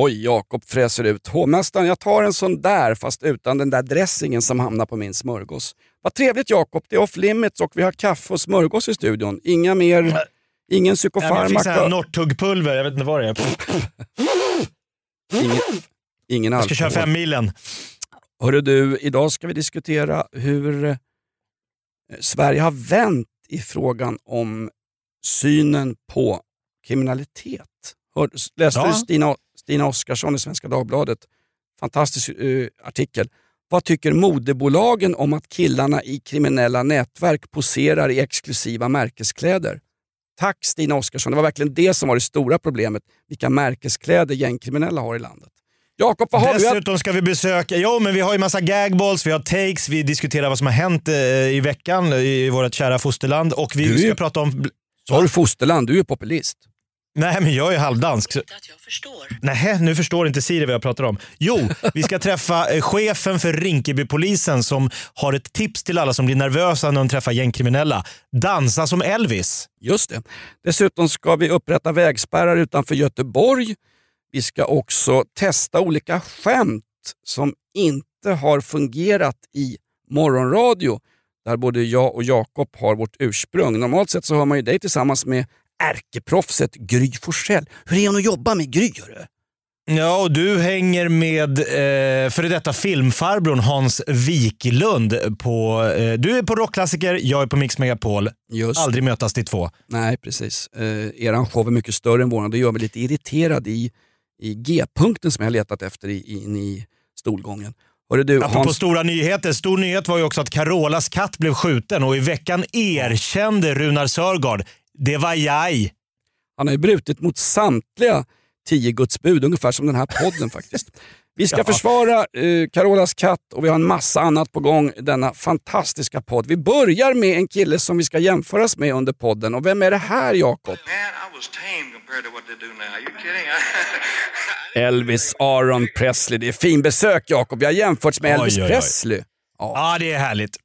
Oj, Jakob fräser ut. Hovmästaren, jag tar en sån där fast utan den där dressingen som hamnar på min smörgås. Vad trevligt Jakob, det är off limits och vi har kaffe och smörgås i studion. Inga mer, ingen Nej, men jag fick sån psykofarmaka, här Norrtuggpulver, jag vet inte vad det är. ingen, ingen Jag ska köra alkohol. fem milen. Hörru du, idag ska vi diskutera hur eh, Sverige har vänt i frågan om synen på kriminalitet. Hör, läste Ja. du Stina, Stina Oskarsson i Svenska Dagbladet? Fantastisk eh, artikel. Vad tycker modebolagen om att killarna i kriminella nätverk poserar i exklusiva märkeskläder? Tack Stina Oskarsson, det var verkligen det som var det stora problemet. Vilka märkeskläder gängkriminella har i landet. Jakob, vad har du? Dessutom ska vi besöka, jo men vi har ju massa gagballs, vi har takes, vi diskuterar vad som har hänt eh, i veckan i vårt kära fosterland och vi Du ska prata om... Sa du fosterland? Du är ju populist. Nej men jag är halvdansk. Så... Nej, nu förstår inte Siri vad jag pratar om. Jo, vi ska träffa eh, chefen för Rinkebypolisen som har ett tips till alla som blir nervösa när de träffar gängkriminella. Dansa som Elvis. Just det. Dessutom ska vi upprätta vägspärrar utanför Göteborg. Vi ska också testa olika skämt som inte har fungerat i morgonradio. Där både jag och Jakob har vårt ursprung. Normalt sett så hör man ju dig tillsammans med ärkeproffset Gry Forssell. Hur är hon att jobba med Gry? hörru? Ja, och du hänger med eh, före detta filmfarbrorn Hans Wiklund. På, eh, du är på Rockklassiker, jag är på Mix Megapol. Just. Aldrig mötas till två. Nej, precis. Eh, eran show är mycket större än vår. Det gör mig lite irriterad i, i G-punkten som jag letat efter i, in i stolgången. Hörru du, Apropå Hans, stora nyheter. Stor nyhet var ju också att Carolas katt blev skjuten och i veckan erkände Runar Sörgård. Det var jag. Han har ju brutit mot samtliga tio Guds bud, ungefär som den här podden faktiskt. Vi ska Ja. försvara eh, Carolas katt och vi har en massa annat på gång i denna fantastiska podd. Vi börjar med en kille som vi ska jämföras med under podden. Och vem är det här Jakob? Elvis Aaron Presley. Det är fin besök Jakob. Vi har jämförts med Oj, Elvis oj, oj. Presley. Ja, det är härligt.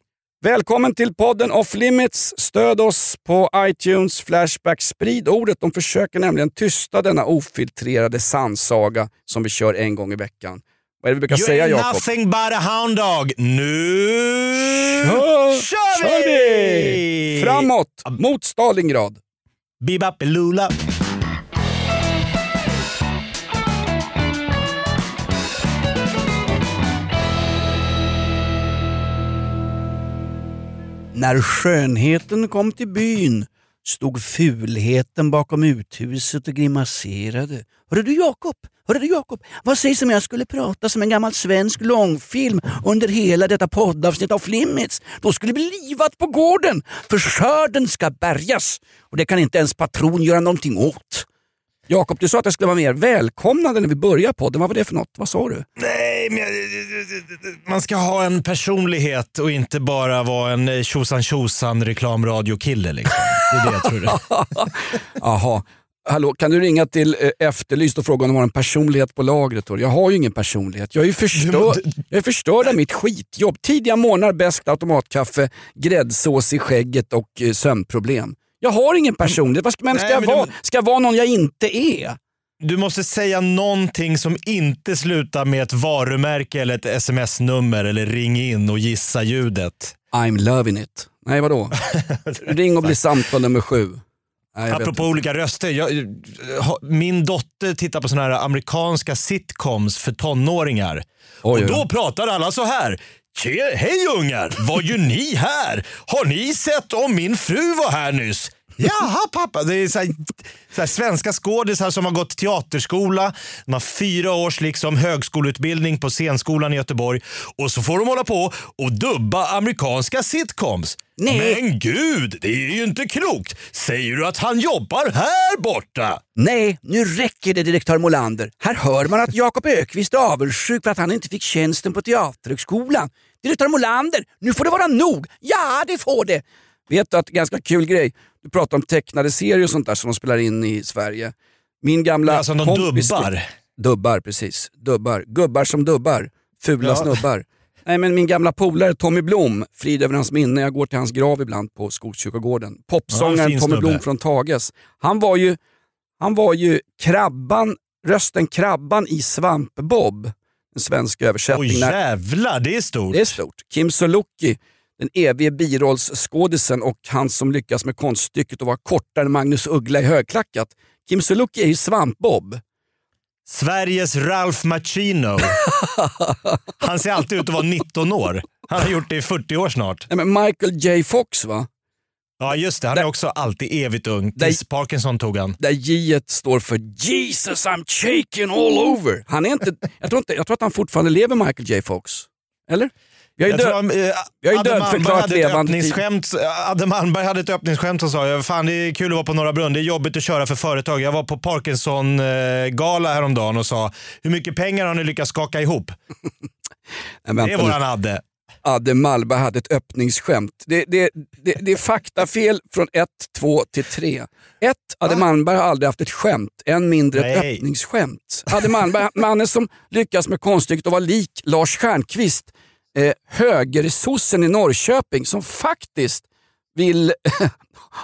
Välkommen till podden Off Limits. Stöd oss på iTunes, Flashback. Sprid ordet. De försöker nämligen tysta denna ofiltrerade sannsaga som vi kör en gång i veckan. Vad är det vi brukar You säga Jakob? nothing but a hound dog. Nu Kör, kör vi! Framåt, mot Stalingrad. Bibapelula. När skönheten kom till byn stod fulheten bakom uthuset och grimaserade. Hörru du Jakob, hörru du Jakob, vad sägs om jag skulle prata som en gammal svensk långfilm under hela detta poddavsnitt av Flimmits? Då skulle det bli livat på gården, för skörden ska bärgas och det kan inte ens patron göra någonting åt. Jakob, du sa att jag skulle vara mer välkomnande när vi börjar podden. Vad var det för något? Vad sa du? Nej, men man ska ha en personlighet och inte bara vara en eh, tjosan tjosan reklamradiokille. Liksom. Det är det jag tror. Jaha. Hallå, kan du ringa till eh, Efterlyst och fråga om de har en personlighet på lagret? då? Jag har ju ingen personlighet. Jag är ju förstörd, jag är förstörd av mitt skitjobb. Tidiga morgnar, bäst automatkaffe, gräddsås i skägget och eh, sömnproblem. Jag har ingen personlighet. Vad ska, vem ska Nej, jag men du- vara? Ska jag vara någon jag inte är? Du måste säga någonting som inte slutar med ett varumärke eller ett sms-nummer eller ring in och gissa ljudet. I'm loving it. Nej, vadå? Ring och bli samtal nummer sju. Nej, Apropå olika röster. Jag, min dotter tittar på såna här amerikanska sitcoms för tonåringar. Oj, och då pratar alla så här. Tje, hej ungar, vad gör ni här? Har ni sett om min fru var här nyss? Jaha pappa. Det är så här, så här, svenska skådisar som har gått teaterskola. De har fyra års liksom högskoleutbildning på scenskolan i Göteborg. Och så får de hålla på och dubba amerikanska sitcoms. Nej. Men gud, det är ju inte klokt. Säger du att han jobbar här borta? Nej, nu räcker det direktör Molander. Här hör man att Jakob Ökvist är avundsjuk för att han inte fick tjänsten på Teaterhögskolan. Direktör Molander, nu får det vara nog. Ja, det får det. Vet du att, ganska kul grej, du pratar om tecknade serier och sånt där som de spelar in i Sverige. Min gamla Alltså de kompis... dubbar. Dubbar, precis. Dubbar. Gubbar som dubbar. Fula Ja. snubbar. Nej men min gamla polare Tommy Blom, frid över hans minne, jag går till hans grav ibland på Skogskyrkogården. Ja, Popsångaren fin Tommy. Blom från Tages. Han var ju, han var ju krabban, rösten Krabban i Svamp-Bob. En svensk översättning. Oj jävlar, det är stort. det är stort. Kim Sulocki, den evige birollsskådisen och han som lyckas med konststycket att vara kortare än Magnus Uggla i högklackat. Kim Sulocki är ju Svamp-Bob. Sveriges Ralph Macchino. Han ser alltid ut att vara 19 år. Han har gjort det i 40 år snart. Nej, men Michael J Fox va? Ja just det, han är också alltid evigt ung. Tills Parkinson tog han. Där J står för Jesus I'm shaking all over. Han är inte, jag, tror inte, jag tror att han fortfarande lever Michael J Fox. Eller? Jag tror död, han, eh, Adde Malmberg dödförklarat hade ett levande. Adde Malmberg hade ett öppningsskämt som sa Fan det är kul att vara på Norra Brunn, det är jobbigt att köra för företag. Jag var på Parkinson-gala häromdagen och sa hur mycket pengar har ni lyckats skaka ihop? Nej, Det är våran Adde. Adde Malmberg hade ett öppningsskämt. Det, det, det, det är faktafel från 1, 2 till 3. 1. Adde Malmberg har aldrig haft ett skämt, än mindre ett Nej. öppningsskämt. Adde Malmberg, mannen som lyckas med konststycket att vara lik Lars Stjernkvist, eh, högersossen i Norrköping som faktiskt vill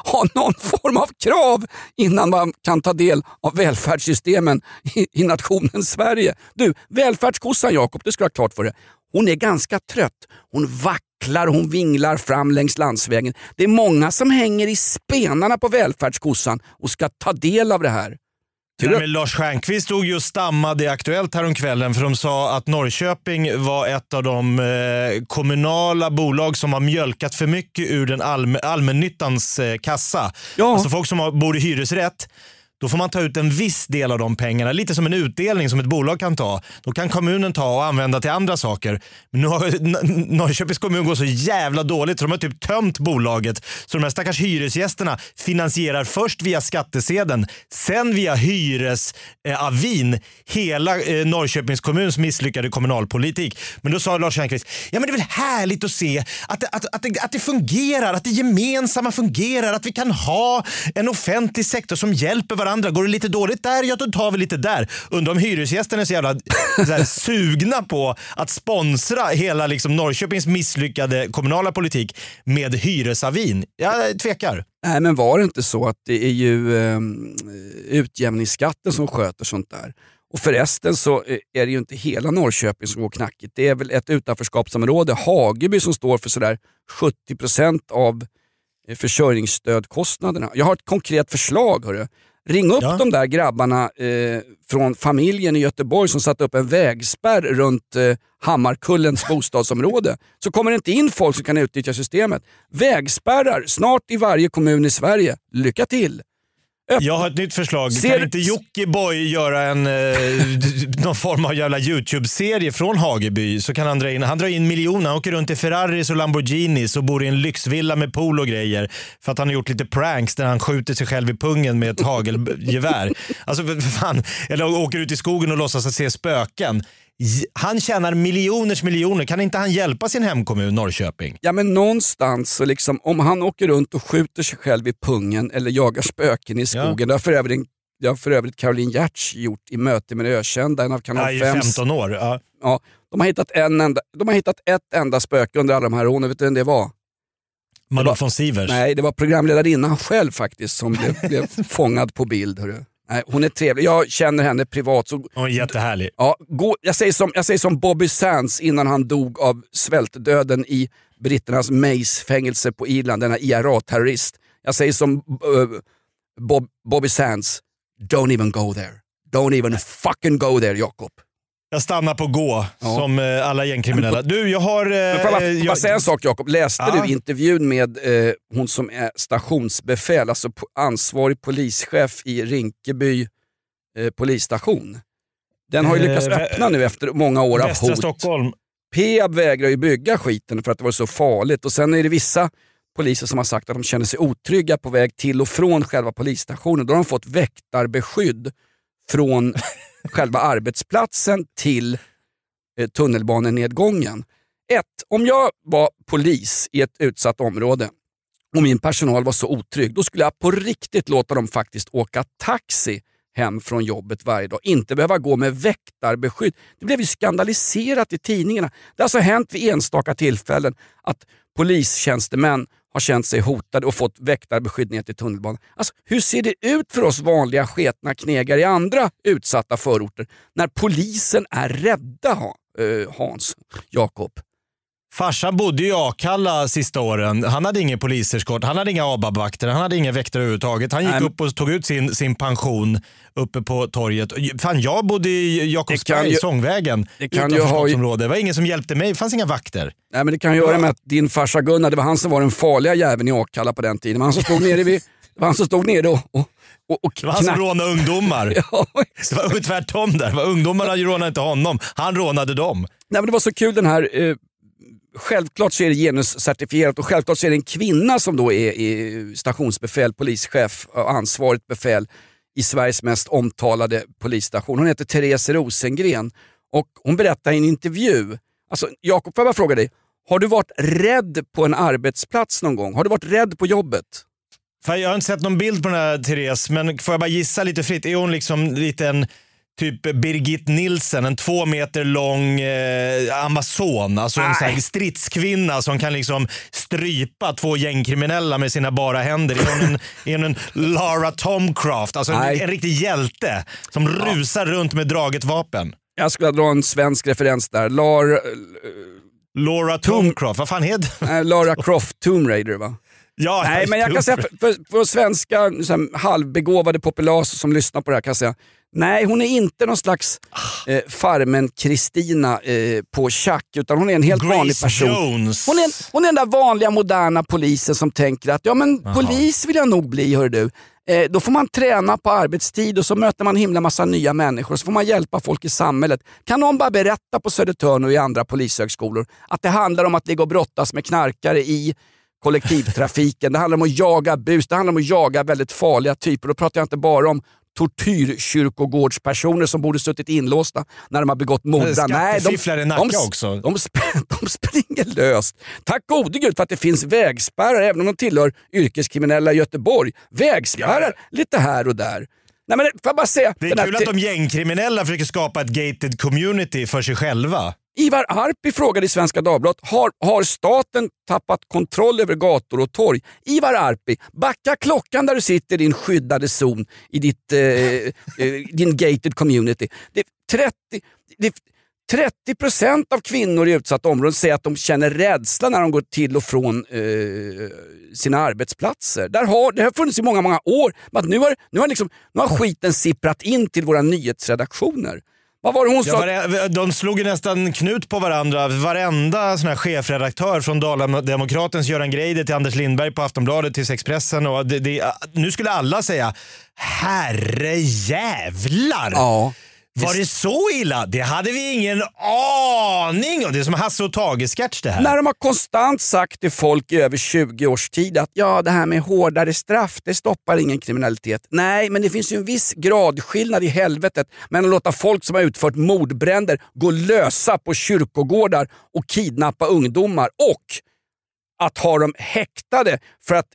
ha någon form av krav innan man kan ta del av välfärdssystemen i, i nationen Sverige. Du, välfärdskossan Jakob, det ska du ha klart för dig. Hon är ganska trött. Hon vacklar hon vinglar fram längs landsvägen. Det är många som hänger i spenarna på välfärdskossan och ska ta del av det här. Där med Lars Stjernkvist stod ju och stammade i Aktuellt häromkvällen för de sa att Norrköping var ett av de eh, kommunala bolag som har mjölkat för mycket ur den allm- allmännyttans eh, kassa. Ja. Alltså folk som har, bor i hyresrätt. Då får man ta ut en viss del av de pengarna, lite som en utdelning som ett bolag kan ta. Då kan kommunen ta och använda till andra saker. Men nu har Norrköpings kommun gått så jävla dåligt så de har typ tömt bolaget. Så de här stackars hyresgästerna finansierar först via skattesedeln, sen via hyresavin hela eh, Norrköpings kommuns misslyckade kommunalpolitik. Men då sa Lars Stjernkvist, ja men det är väl härligt att se att att, att, att, det, att det fungerar, att det gemensamma fungerar, att vi kan ha en offentlig sektor som hjälper varandra. Går det lite dåligt där, ja då tar vi lite där. Undrar om hyresgästerna är så jävla så här, sugna på att sponsra hela liksom, Norrköpings misslyckade kommunala politik med hyresavin. Jag tvekar. Nej men var det inte så att det är ju eh, utjämningsskatten som sköter sånt där? Och förresten så eh, är det ju inte hela Norrköping som går knackigt. Det är väl ett utanförskapsområde, Hageby, som står för sådär 70% av eh, försörjningsstödkostnaderna. Jag har ett konkret förslag. Hörru. Ring upp Ja. de där grabbarna eh, från familjen i Göteborg som satte upp en vägspärr runt eh, Hammarkullens bostadsområde. Så kommer det inte in folk som kan utnyttja systemet. Vägspärrar snart i varje kommun i Sverige. Lycka till! Jag har ett nytt förslag. Ser kan inte Jockiboi göra en, eh, någon form av jävla YouTube-serie från Hageby? Så kan han dra in, han drar in miljoner. Han åker runt i Ferraris och Lamborghinis och bor i en lyxvilla med pool och grejer. För att han har gjort lite pranks där han skjuter sig själv i pungen med ett hagelgevär. alltså för fan. Eller åker ut i skogen och låtsas att se spöken. Han tjänar miljoners miljoner. Kan inte han hjälpa sin hemkommun Norrköping? Ja men någonstans, så liksom, om han åker runt och skjuter sig själv i pungen eller jagar spöken i skogen. Det har för övrigt, det har för övrigt Caroline Giertz gjort i Möte med det ökända, en av Ja, Kanal i 5. 15 år. Ja. Ja, de, har hittat en enda, de har hittat ett enda spöke under alla de här rånen. Vet du vem det var? Malou von Sivers. Nej, det var programledarinnan själv faktiskt som blev, blev fångad på bild. Hörru. Nej, hon är trevlig. Jag känner henne privat. Så, Hon är jättehärlig. ja, gå, jag, säger som, jag säger som Bobby Sands innan han dog av svältdöden i britternas Mace-fängelse på Irland, denna IRA-terrorist. Jag säger som eh, Bob, Bobby Sands, don't even go there. Don't even fucking go there Jakob. Jag stannar på gå, Ja. som eh, alla gängkriminella. Du, jag har... Eh, Men får jag bara, eh, jag- säga en sak Jakob? Läste Ja. du intervjun med eh, hon som är stationsbefäl, alltså ansvarig polischef i Rinkeby eh, polisstation? Den har ju Eh, lyckats vä- öppna nu efter många år av hot. Stockholm. Peab vägrar ju bygga skiten för att det var så farligt och sen är det vissa poliser som har sagt att de känner sig otrygga på väg till och från själva polisstationen. Då har de fått väktarbeskydd från själva arbetsplatsen till eh, tunnelbanenedgången. Ett, om jag var polis i ett utsatt område och min personal var så otrygg, då skulle jag på riktigt låta dem faktiskt åka taxi hem från jobbet varje dag. Inte behöva gå med väktarbeskydd. Det blev ju skandaliserat i tidningarna. Det har alltså hänt vid enstaka tillfällen att polistjänstemän har känt sig hotade och fått väktarbeskydd ner till tunnelbanan. Alltså, hur ser det ut för oss vanliga sketna knegare i andra utsatta förorter när polisen är rädda, eh, Hans Jakob? Farsan bodde i Akalla sista åren. Han hade ingen poliseskort, han hade inga ABAB-vakter, han hade inga väktare överhuvudtaget. Han gick Nej, upp och tog ut sin, sin pension uppe på torget. Fan, jag bodde i Jakobsberg, Sångvägen, det kan ju ha- utanförskapsområde. Det var ingen som hjälpte mig, det fanns inga vakter. Nej, men det kan ju göra med att din farsa Gunnar, det var han som var den farliga jäveln i Akalla på den tiden. Det var han som stod nere, vid, det var han som stod nere och, och, och, och Det var han som rånade ungdomar. Ja, Det var tvärtom där. Ungdomarna rånade inte honom, han rånade dem. Nej, men det var så kul den här, eh, självklart så är det genuscertifierat och självklart så är det en kvinna som då är, är stationsbefäl, polischef och ansvarigt befäl i Sveriges mest omtalade polisstation. Hon heter Therese Rosengren och hon berättar i en intervju, alltså Jakob får jag bara fråga dig, har du varit rädd på en arbetsplats någon gång? Har du varit rädd på jobbet? För jag har inte sett någon bild på den här Therese, men får jag bara gissa lite fritt. Är hon liksom lite en typ Birgit Nilsen, en två meter lång eh, amazon, alltså en sån stridskvinna som kan liksom strypa två gängkriminella med sina bara händer. Är hon en, är hon en Lara Tomcraft, alltså en, en riktig hjälte som rusar runt med draget vapen? Jag skulle dra en svensk referens där. Lar, Laura Tomcraft, vad fan heter äh, Lara Croft Tomb Raider va? Ja, Nej, men jag kan säga för, för, för svenska här, halvbegåvade populaser som lyssnar på det här kan jag säga Nej, hon är inte någon slags eh, Farmen-Kristina eh, på tjack, utan hon är en helt Grace vanlig person. Jones. Hon är, hon är den där vanliga moderna polisen som tänker att ja men polis vill jag nog bli, hör du. Eh, då får man träna på arbetstid och så möter man en himla massa nya människor och så får man hjälpa folk i samhället. Kan någon bara berätta på Södertörn och i andra polishögskolor att det handlar om att ligga och brottas med knarkare i kollektivtrafiken, det handlar om att jaga bus, det handlar om att jaga väldigt farliga typer. Då pratar jag inte bara om tortyrkyrkogårdspersoner som borde suttit inlåsta när de har begått mord. Skattefifflare i Nacka de, också. De, de springer löst. Tack gode gud för att det finns vägspärrar, även om de tillhör yrkeskriminella i Göteborg. Vägspärrar lite här och där. Nej, men, får bara säga, Det är kul att de gängkriminella försöker skapa ett gated community för sig själva. Ivar Arpi frågade i Svenska Dagbladet, har, har staten tappat kontroll över gator och torg? Ivar Arpi, backa klockan där du sitter i din skyddade zon i ditt, eh, eh din gated community. Det är 30, det är 30 procent av kvinnor i utsatta områden säger att de känner rädsla när de går till och från eh, sina arbetsplatser. Där har, det har funnits i många, många år. Men nu, har, nu, har liksom, nu har skiten sipprat in till våra nyhetsredaktioner. Vad var det hon Ja, sa? vare- de slog ju nästan knut på varandra. Varenda sån här chefredaktör från Dala-Demokratens Göran Greider till Anders Lindberg på Aftonbladet till Expressen. Och det, det, nu skulle alla säga herre jävlar. Ja. Var det så illa? Det hade vi ingen aning om. Det är som Hasse och Tage-sketch det här. När de har konstant sagt till folk i över 20 års tid att ja, det här med hårdare straff, det stoppar ingen kriminalitet. Nej, men det finns ju en viss gradskillnad i helvetet mellan att låta folk som har utfört mordbränder gå lösa på kyrkogårdar och kidnappa ungdomar och att ha dem häktade för att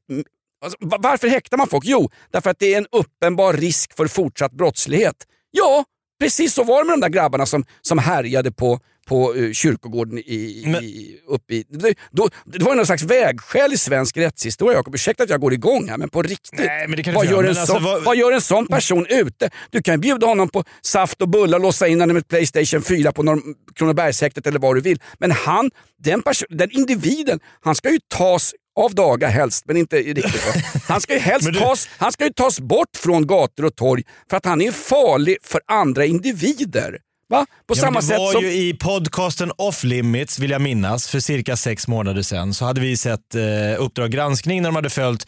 Alltså, va- varför häktar man folk? Jo, därför att det är en uppenbar risk för fortsatt brottslighet. Ja, precis så var det med de där grabbarna som, som härjade på, på uh, kyrkogården i, i, uppe i... Det, då, det var någon slags vägskäl i svensk rättshistoria. Jakob, ursäkta att jag går igång här, men på riktigt. Nej, men det kan vad, gör en men alltså, sån, vad- vad gör en sån person ute? Du kan bjuda honom på saft och bullar, låsa in honom med Playstation 4 på Norr- Kronobergshäktet eller vad du vill. Men han, den, perso- den individen, han ska ju tas av daga helst, men inte riktigt. Han ska ju helst du- tas, han ska ju tas bort från gator och torg för att han är farlig för andra individer. Va? På Ja, samma det sätt var som... ju i podcasten Off Limits, vill jag minnas, för cirka sex månader sedan så hade vi sett eh, Uppdrag granskning när de hade följt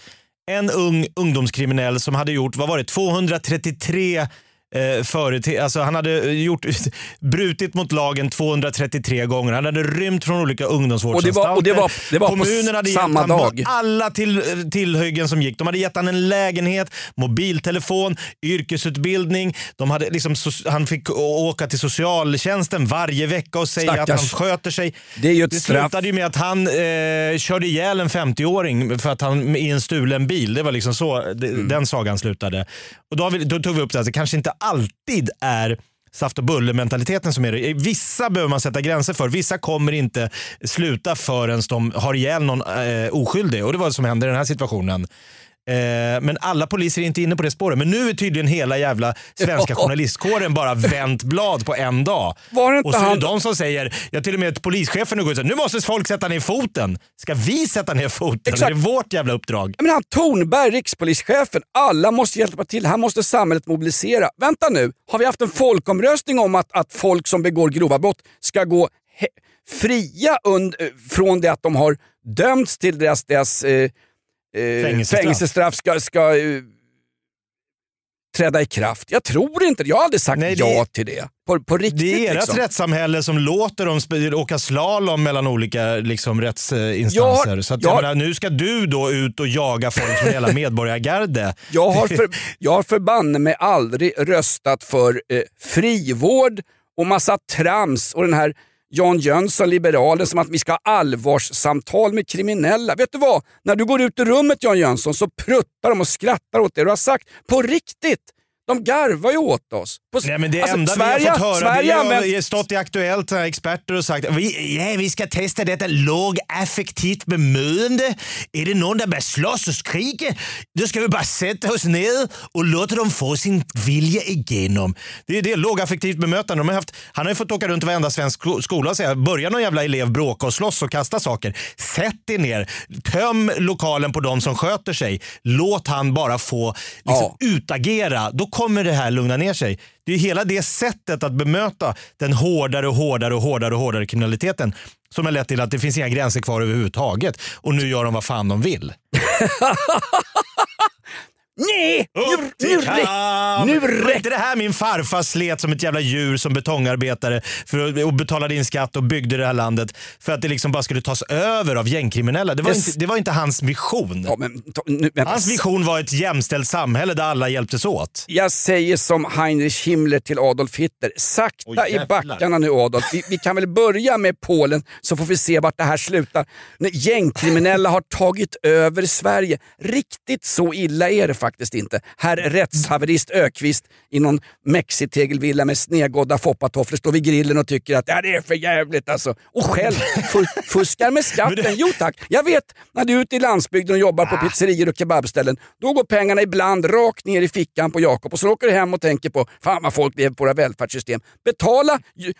en ung ungdomskriminell som hade gjort, vad var det, 233 eh, förete- alltså han hade gjort, brutit mot lagen 233 gånger. Han hade rymt från olika ungdomsvårdsanstalter. Och det var- och det var- det var på Kommunen hade samma gett dag. alla till, tillhyggen som gick. De hade gett honom en lägenhet, mobiltelefon, yrkesutbildning. De hade liksom, so- han fick åka till socialtjänsten varje vecka och säga Stackars. att han sköter sig. Det är ju ett det straff. slutade ju med att han eh, körde ihjäl en 50-åring för att han, i en stulen bil. Det var liksom så Mm. den sagan slutade. Och då, då tog vi upp det att det kanske inte alltid är saft och bulle-mentaliteten som är det. Vissa behöver man sätta gränser för. Vissa kommer inte sluta förrän de har ihjäl någon eh, oskyldig. Och det var det som hände i den här situationen. Eh, men alla poliser är inte inne på det spåret. Men nu är tydligen hela jävla svenska journalistkåren bara vänt blad på en dag. Och så är det de som säger, ja till och med polischefen nu går ut och säger, nu måste folk sätta ner foten. Ska vi sätta ner foten? Exakt. Är det vårt jävla uppdrag? Men han Tornberg, rikspolischefen, alla måste hjälpa till. Här måste samhället mobilisera. Vänta nu, har vi haft en folkomröstning om att, att folk som begår grova brott ska gå fria und, från det att de har dömts till deras, deras eh, eh, Fängelsestraff. fängelsestraff ska, ska eh, träda i kraft? Jag tror inte. Jag har aldrig sagt Nej, ja till det. På, på riktigt Det är ert liksom. rättssamhälle som låter dem åka slalom mellan olika liksom, rättsinstanser. Ja, så att, ja. jag menar, nu ska du då ut och jaga folk som hela medborgargarde. Jag har, för, jag har förbanne mig aldrig röstat för eh, frivård och massa trams och den här Jan Jönsson, liberalen, som att vi ska ha allvarssamtal med kriminella. Vet du vad? När du går ut ur rummet Jan Jönsson så pruttar de och skrattar åt det du har sagt. På riktigt! De garvar ju åt oss. På, Nej, men det alltså, enda Sverige, vi har fått höra Sverige det har använder- stått i Aktuellt, här, experter och sagt vi, ja, vi ska testa detta lågaffektivt bemötande. Är det någon där börjar slåss och skrika, då ska vi bara sätta oss ner och låta dem få sin vilja igenom. Det är det, lågaffektivt bemötande. De har haft, han har ju fått åka runt i varenda svensk sko- skola och säga, börjar någon jävla elev bråka och slåss och kasta saker, sätt er ner, töm lokalen på de som sköter sig. Låt han bara få liksom, utagera. Då kommer det här lugna ner sig. Det är hela det sättet att bemöta den hårdare och hårdare och hårdare och hårdare kriminaliteten som har lett till att det finns inga gränser kvar överhuvudtaget. Och nu gör de vad fan de vill. Nej! Nu, Upp nu, räck, kamp! nu räcker inte det här min farfar slet som ett jävla djur som betongarbetare för att, och betalade in skatt och byggde det här landet för att det liksom bara skulle tas över av gängkriminella. Det var, Yes. inte, det var inte hans vision. Ja, men, nu. Hans vision var ett jämställt samhälle där alla hjälptes åt. Jag säger som Heinrich Himmler till Adolf Hitler. Sakta Oj, i backarna nu Adolf. Vi, vi kan väl börja med Polen så får vi se vart det här slutar. När gängkriminella har tagit över Sverige. Riktigt så illa är det faktiskt inte. Herr rättshaverist Ökvist i någon mexitegelvilla med snedgådda foppatofflor står vid grillen och tycker att ja, det är för jävligt alltså. Och själv fu- fuskar med skatten. Jo tack, jag vet när du är ute i landsbygden och jobbar på pizzerior och kebabställen, då går pengarna ibland rakt ner i fickan på Jakob och så åker du hem och tänker på fan vad folk lever på våra välfärdssystem. Betala,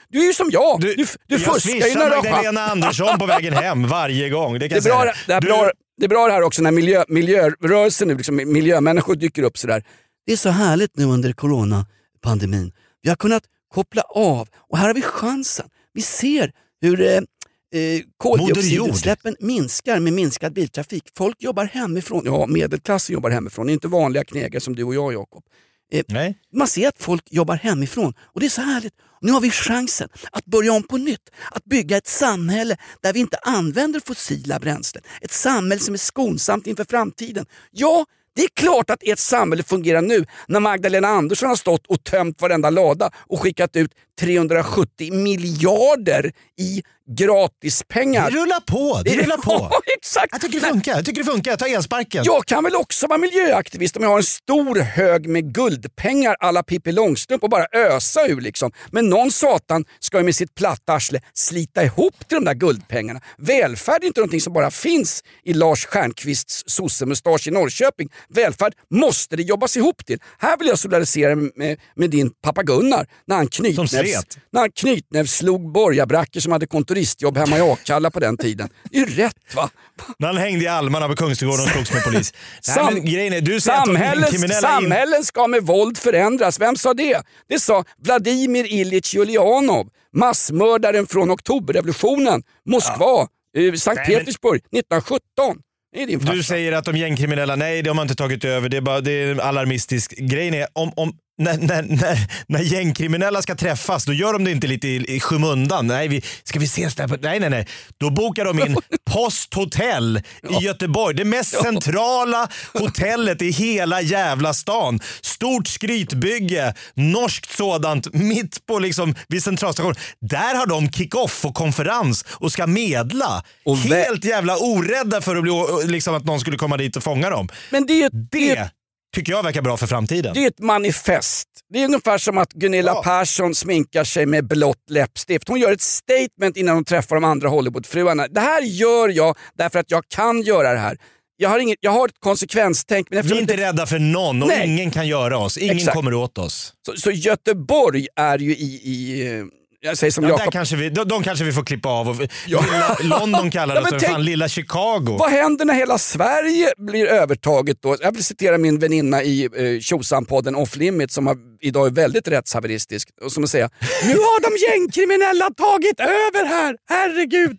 du är ju som jag, du, du, jag fuskar ju när du har. Magdalena Andersson på vägen hem varje gång. Det, kan Det är, bra, det, är Du- bra, det är bra det här också när miljö, miljörörelsen nu, liksom, miljömänniskor dyker upp sådär. Det är så härligt nu under coronapandemin. Vi har kunnat koppla av och här har vi chansen. Vi ser hur eh, eh, koldioxidutsläppen minskar med minskad biltrafik. Folk jobbar hemifrån. Ja, medelklassen jobbar hemifrån. Det är inte vanliga knegare som du och jag Jakob. Eh, man ser att folk jobbar hemifrån och det är så härligt. Nu har vi chansen att börja om på nytt. Att bygga ett samhälle där vi inte använder fossila bränslen. Ett samhälle som är skonsamt inför framtiden. Ja, det är klart att ert samhälle fungerar nu när Magdalena Andersson har stått och tömt varenda lada och skickat ut 370 miljarder i gratispengar. Det rullar på. Det rullar på. Ja, exakt. Jag tycker det funkar. Jag tycker det funkar. Jag tar elsparken. Jag kan väl också vara miljöaktivist om jag har en stor hög med guldpengar alla Pippi Långstrump och bara ösa ur. Liksom. Men någon satan ska ju med sitt platta arsle slita ihop till de där guldpengarna. Välfärd är inte någonting som bara finns i Lars Stjernkvists sossemustasch i Norrköping. Välfärd måste det jobbas ihop till. Här vill jag solidarisera mig med, med din pappa Gunnar när han Som knytnävs, när han knytnävsslog borgarbrackor som hade kontoristjobb hemma i Akalla på den tiden. Det är ju rätt va? När han hängde i almarna på Kungsträdgården och slogs med polis. Nej, Sam- grejen är, du de Samhällen, ska med våld förändras. Vem sa det? Det sa Vladimir Ilyich Julianov, massmördaren från oktoberrevolutionen, Moskva, eh, Sankt Nej, Petersburg 1917. Det är din farsa. Du säger att de gängkriminella, nej det har inte tagit över, det är, bara, det är alarmistisk. Grejen är, om, om när, när, när, när gängkriminella ska träffas, då gör de det inte lite i, i skymundan. Nej, vi, ska vi ses där? På, nej, nej, nej. Då bokar de in Posthotell i Göteborg. Det mest centrala hotellet i hela jävla stan. Stort skrytbygge, norskt sådant, mitt på liksom vid centralstationen. Där har de kick-off och konferens och ska medla. Och Helt jävla orädda för att, bli, liksom, att någon skulle komma dit och fånga dem. Men det är ju det Det tycker jag verkar bra för framtiden. Det är ett manifest. Det är ungefär som att Gunilla Ja. Persson sminkar sig med blått läppstift. Hon gör ett statement innan hon träffar de andra Hollywoodfruarna. Det här gör jag därför att jag kan göra det här. Jag har, inget, jag har ett konsekvenstänk. Men Vi är inte det- rädda för någon och Nej. ingen kan göra oss. Ingen Exakt. kommer åt oss. så, så Göteborg är ju i... i eh, jag säger som Ja, Jakob. kanske vi, de, de kanske vi får klippa av. Och, lilla, London kallar Ja, det för lilla Chicago. Vad händer när hela Sverige blir övertaget då? Jag vill citera min väninna i eh, Tjosan-podden Off Limit som har, idag är väldigt rättshaveristisk. Och som att säga, nu har de gängkriminella tagit över här, herregud.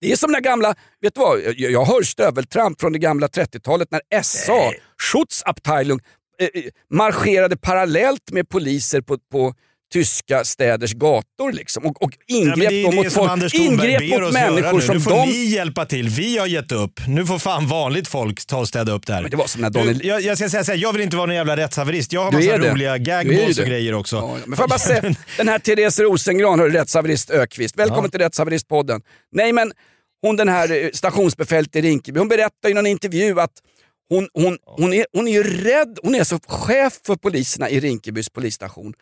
Det är som den gamla, vet du vad, jag, jag hör stöveltramp från det gamla 30-talet när SA, Schutzabteilung, eh, eh, marscherade parallellt med poliser på, på tyska städers gator liksom, och, och Ja, ingrep men det det mot, folk, Anders Thornberg ingrep ber mot människor nu. som Nu får de ni hjälpa till. Vi har gett upp. Nu får fan vanligt folk ta och städa upp det här. Men det var som när Daniel- jag, jag ska säga så här, jag vill inte vara någon jävla rättshaverist. Jag har Du massa roliga gagballs och grejer också. Ja, men får jag bara säga, den här Therese Rosengran, hör du, rättshaverist Ökvist. Välkommen Ja. till Rättshaveristpodden. Nej men, hon den här eh, stationsbefälet i Rinkeby, hon berättar i någon intervju att hon, hon, hon, är, hon är ju rädd, hon är alltså chef för poliserna i Rinkebys polisstation.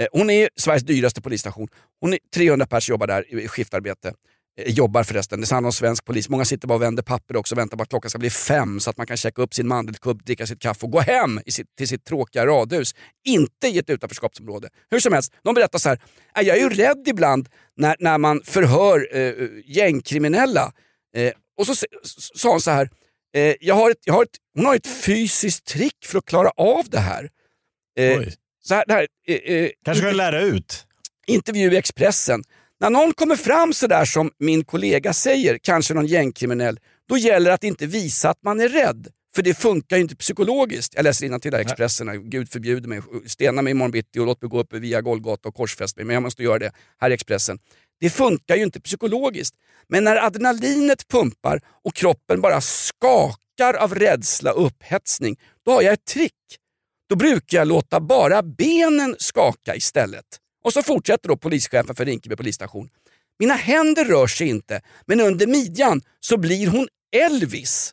Eh, hon är Sveriges dyraste polisstation. Hon är 300 pers jobbar där i skiftarbete. Eh, jobbar förresten, det handlar om svensk polis. Många sitter bara och vänder papper också och väntar på att klockan ska bli fem så att man kan checka upp sin mandelkubb, dricka sitt kaffe och gå hem i sitt, till sitt tråkiga radhus. Inte i ett utanförskapsområde. Hur som helst, de berättar så här. Äh, jag är ju rädd ibland när, när man förhör eh, eh gängkriminella. Eh, och så sa hon så här. Eh, jag har ett, jag har ett, hon har ett fysiskt trick för att klara av det här. Eh, så här, här eh, eh, Kanske ska lära ut. intervju i Expressen. När någon kommer fram sådär som min kollega säger, kanske någon gängkriminell, då gäller det att inte visa att man är rädd. För det funkar ju inte psykologiskt. Jag läser till där Expressen, Gud förbjuder mig, stena mig imorgon bitti och låt mig gå upp via Golgata och korsfäst mig, men jag måste göra det här i Expressen. Det funkar ju inte psykologiskt. Men när adrenalinet pumpar och kroppen bara skakar av rädsla och upphetsning, då har jag ett trick. Då brukar jag låta bara benen skaka istället. Och så fortsätter då polischefen för Rinkeby polisstation. Mina händer rör sig inte, men under midjan så blir hon Elvis.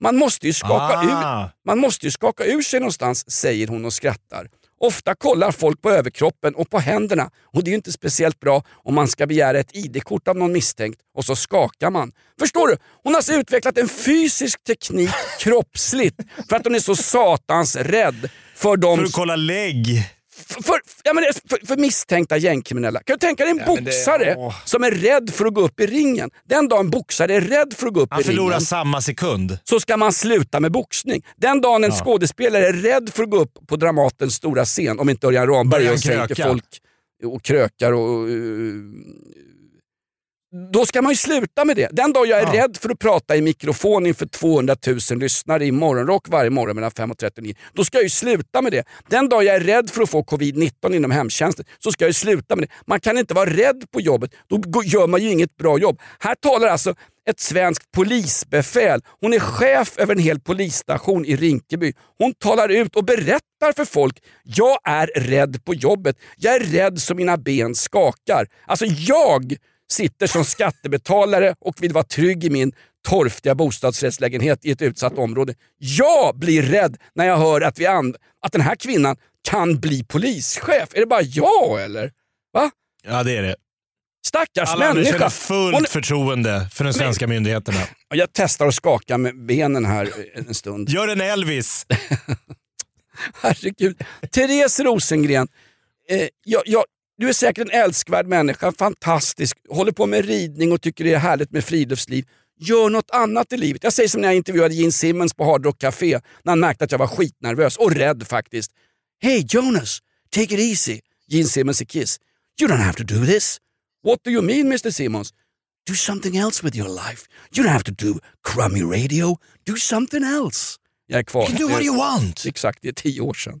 Man måste ju skaka, Ah. ur, man måste ju skaka ur sig någonstans, säger hon och skrattar. Ofta kollar folk på överkroppen och på händerna och det är ju inte speciellt bra om man ska begära ett ID-kort av någon misstänkt och så skakar man. Förstår du? Hon har alltså utvecklat en fysisk teknik kroppsligt för att hon är så satans rädd för de För att kolla lägg. för, för, ja, men det- för, för misstänkta gängkriminella. Kan du tänka dig en det- boxare åh. som är rädd för att gå upp i ringen? Den dag en boxare är rädd för att gå upp Han i förlorar ringen samma sekund. så ska man sluta med boxning. Den dagen en skådespelare är rädd för att gå upp på Dramatens stora scen, om inte Örjan Ramberg sänker folk och krökar och... eh, då ska man ju sluta med det. Den dag jag är Ja. rädd för att prata i mikrofon inför 200 000 lyssnare i morgonrock varje morgon mellan 5 och 39, då ska jag ju sluta med det. Den dag jag är rädd för att få covid-19 inom hemtjänsten, så ska jag ju sluta med det. Man kan inte vara rädd på jobbet, då gör man ju inget bra jobb. Här talar alltså ett svenskt polisbefäl. Hon är chef över en hel polisstation i Rinkeby. Hon talar ut och berättar för folk, jag är rädd på jobbet. Jag är rädd så mina ben skakar. Alltså jag sitter som skattebetalare och vill vara trygg i min torftiga bostadsrättslägenhet i ett utsatt område. Jag blir rädd när jag hör att, vi and- att den här kvinnan kan bli polischef. Är det bara jag eller? Va? Ja, det är det. Stackars Alla människa. fullt Hon- förtroende för de svenska myndigheterna. Jag testar att skaka med benen här en stund. Gör en Elvis. Herregud. Therese Rosengren, eh, jag, jag, du är säkert en älskvärd människa, fantastisk, håller på med ridning och tycker det är härligt med friluftsliv. Gör något annat i livet. Jag säger som när jag intervjuade Gene Simmons på Hard Rock Café när han märkte att jag var skitnervös och rädd faktiskt. Hey Jonas, take it easy. Gene Simmons i Kiss. You don't have to do this. What do you mean Mr Simmons? Do something else with your life. You don't have to do crummy radio. Do something else. Jag är kvar. Do what you want. Exakt, det är tio år sedan.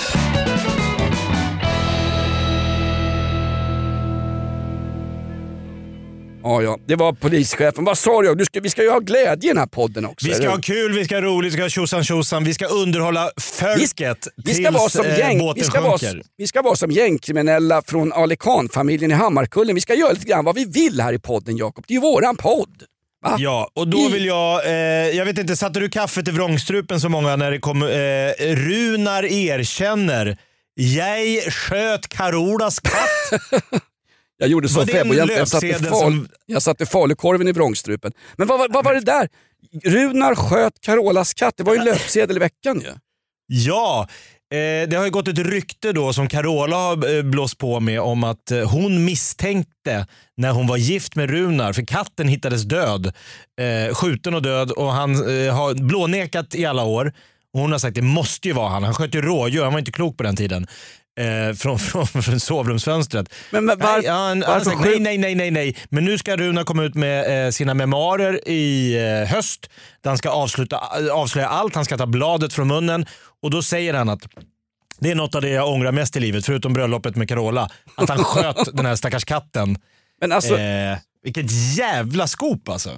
Ja, ja, det var polischefen. Vad sa du? du ska, vi ska ju ha glädje i den här podden också. Vi ska ha kul, vi ska ha roligt, vi ska ha tjosan tjosan, vi ska underhålla folket vi ska tills vara som eh, gäng, båten vi ska vara, vi ska vara som gängkriminella från Ali Khan-familjen i Hammarkullen. Vi ska göra lite grann vad vi vill här i podden Jakob. Det är ju våran podd. Va? Ja, och då vill jag, eh, jag vet inte, satte du kaffet i vrångstrupen så många när det kom, eh, Runar erkänner, jag sköt Carolas katt. Jag gjorde så en febojämt. Jag satte, fal, som- jag satte falukorven i vrångstrupen. Men vad, vad, vad var det där? Runar sköt Carolas katt. Det var ju en löpsedel i veckan ju. Ja, eh, det har ju gått ett rykte då som Carola har eh, blåst på med om att eh, hon misstänkte när hon var gift med Runar, för katten hittades död. Eh, skjuten och död och han eh, har blånekat i alla år. Och hon har sagt det måste ju vara han. Han sköt ju rådjur, han var inte klok på den tiden. Eh, från, från, från sovrumsfönstret. Men, men var, nej, han, han varför skjut- nej, nej, nej, nej, nej. Men nu ska Runar komma ut med eh, sina memoarer i eh, höst. Där han ska avsluta, avslöja allt, han ska ta bladet från munnen. Och då säger han att det är något av det jag ångrar mest i livet, förutom bröllopet med Carola. Att han sköt den här stackars katten. Men alltså, Eh, vilket jävla skop alltså.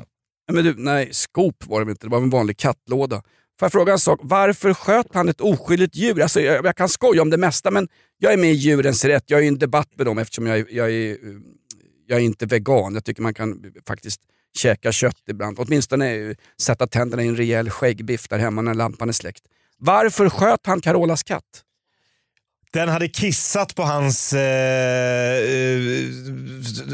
men du, nej, skop var det inte. Det var en vanlig kattlåda. Får jag fråga en sak? Varför sköt han ett oskyldigt djur? Alltså, jag, jag kan skoja om det mesta, men jag är med i Djurens Rätt. Jag är i en debatt med dem eftersom jag, jag, är, eh, jag är inte vegan. Jag tycker man kan eh, faktiskt käka kött ibland. Åtminstone eh, sätta tänderna i en rejäl skäggbiff där hemma när lampan är släckt. Varför sköt han Carolas katt? Den hade kissat på hans eh, eh,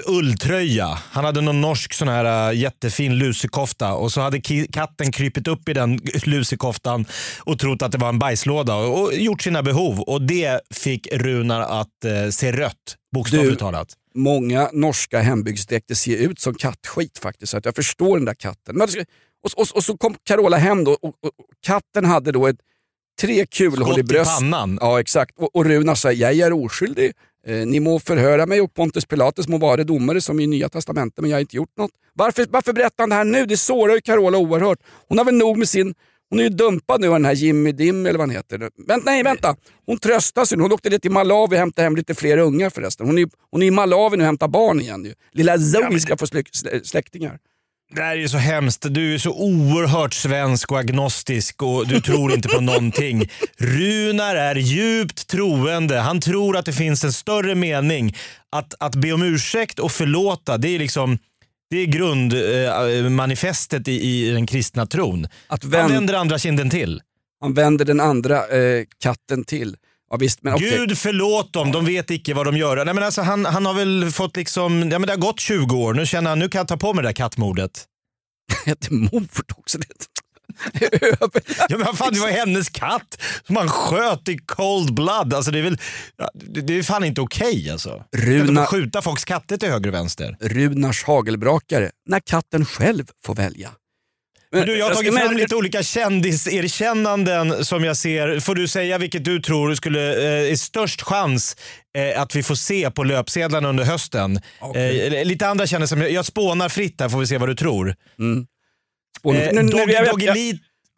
ulltröja. Han hade någon norsk sån här eh, jättefin lusekofta och så hade katten krypit upp i den lusekoftan och trott att det var en bajslåda och, och gjort sina behov. Och det fick Runar att eh, se rött, bokstavligt Du- talat. Många norska hembygdsdräkter ser ut som kattskit faktiskt, så att jag förstår den där katten. Men, och, och, och så kom Carola hem då och, och, och katten hade då ett tre kulhål Skott i i bröst. pannan. Ja exakt. Och, och Runar sa, jag är oskyldig. Eh, ni må förhöra mig och Pontus Pilatus må vara domare som i Nya Testamentet men jag har inte gjort något. Varför, varför berättar han det här nu? Det sårar ju Carola oerhört. Hon har väl nog med sin hon är ju dumpad nu av den här Jimmy Dim eller vad han heter. Vänt, nej vänta, hon tröstar sig nu. Hon åkte ner till Malawi och hämtade hem lite fler ungar förresten. Hon är, hon är i Malawi nu och hämtar barn igen. Ju. Lilla Zoe ska få släk, slä- släktingar. Det här är så hemskt. Du är så oerhört svensk och agnostisk och du tror inte på någonting. Runar är djupt troende. Han tror att det finns en större mening. Att, att be om ursäkt och förlåta, det är liksom det är grundmanifestet i, i den kristna tron. Att Han vänd- vänder andra kinden till. Han vänder den andra eh, katten till. Ja, visst, men okej. Gud förlåt dem, de vet icke vad de gör. Nej, men alltså, han, han har väl fått liksom, ja, men det har gått 20 år, nu känner han nu kan jag ta på mig det där kattmordet. Ett mord också. Det. Ja, men fan, det var hennes katt som han sköt i cold blood. Alltså, det, är väl, det, är fan inte okej alltså. Runa- skjuta folks katter till höger och vänster. Runars hagelbrakare, när katten själv får välja. Men du, jag har jag tagit fram lite olika kändiserkännanden som jag ser. Får du säga vilket du tror skulle eh, är störst chans eh, att vi får se på löpsedlarna under hösten? Eh, lite andra kändisar, men jag spånar fritt här får vi se vad du tror. Spåna- Eh, Nu- nu- Doggy jag vet- jag-?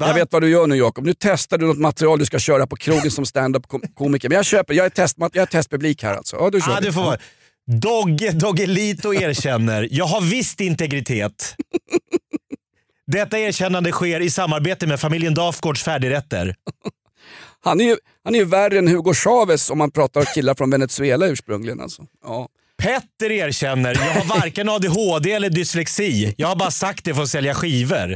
Jag vad du gör nu Jakob. Nu testar du något material du ska köra på krogen som stand-up kom- komiker. Men jag köper, jag är, test, jag är testpublik här alltså. Ja, du kör Ah, det får vara. Dogge Doggelito erkänner, jag har visst integritet. Detta erkännande sker i samarbete med familjen Dafgårds färdigrätter. Han är ju han är ju värre än Hugo Chavez om man pratar killar från Venezuela ursprungligen. Alltså. Ja. Petter erkänner, jag har varken ADHD eller dyslexi. Jag har bara sagt det för att sälja skivor.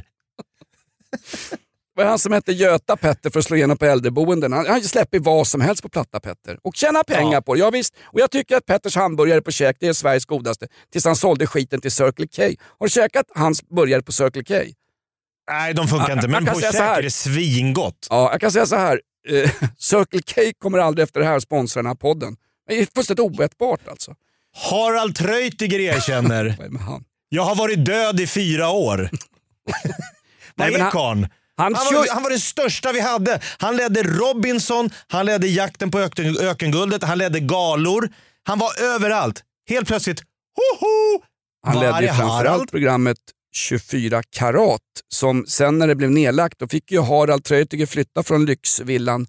Det var han som hette Göta Petter för att slå igenom på äldreboenden. Han, han släpper vad som helst på Platta Petter och tjänar pengar Ja. på det. Ja, visst. Och jag tycker att Petters hamburgare på käk det är Sveriges godaste. Tills han sålde skiten till Circle K. Har du käkat hans burgare på Circle K? Nej, de funkar inte. Men på käk är det svingott. Ja, jag kan säga så här. Eh, Circle K kommer aldrig efter det här sponsra den här podden. Det är fullständigt oätbart alltså. Harald Treutiger erkänner, Vad är det med han? jag har varit död i fyra år. Vad är han- karln? Han, Han var, han var det största vi hade. Han ledde Robinson, han ledde Jakten på öken, ökenguldet, han ledde galor. Han var överallt. Helt plötsligt, hoho! han ledde ju framförallt programmet 24 karat som sen när det blev nedlagt då fick ju Harald Treutiger flytta från lyxvillan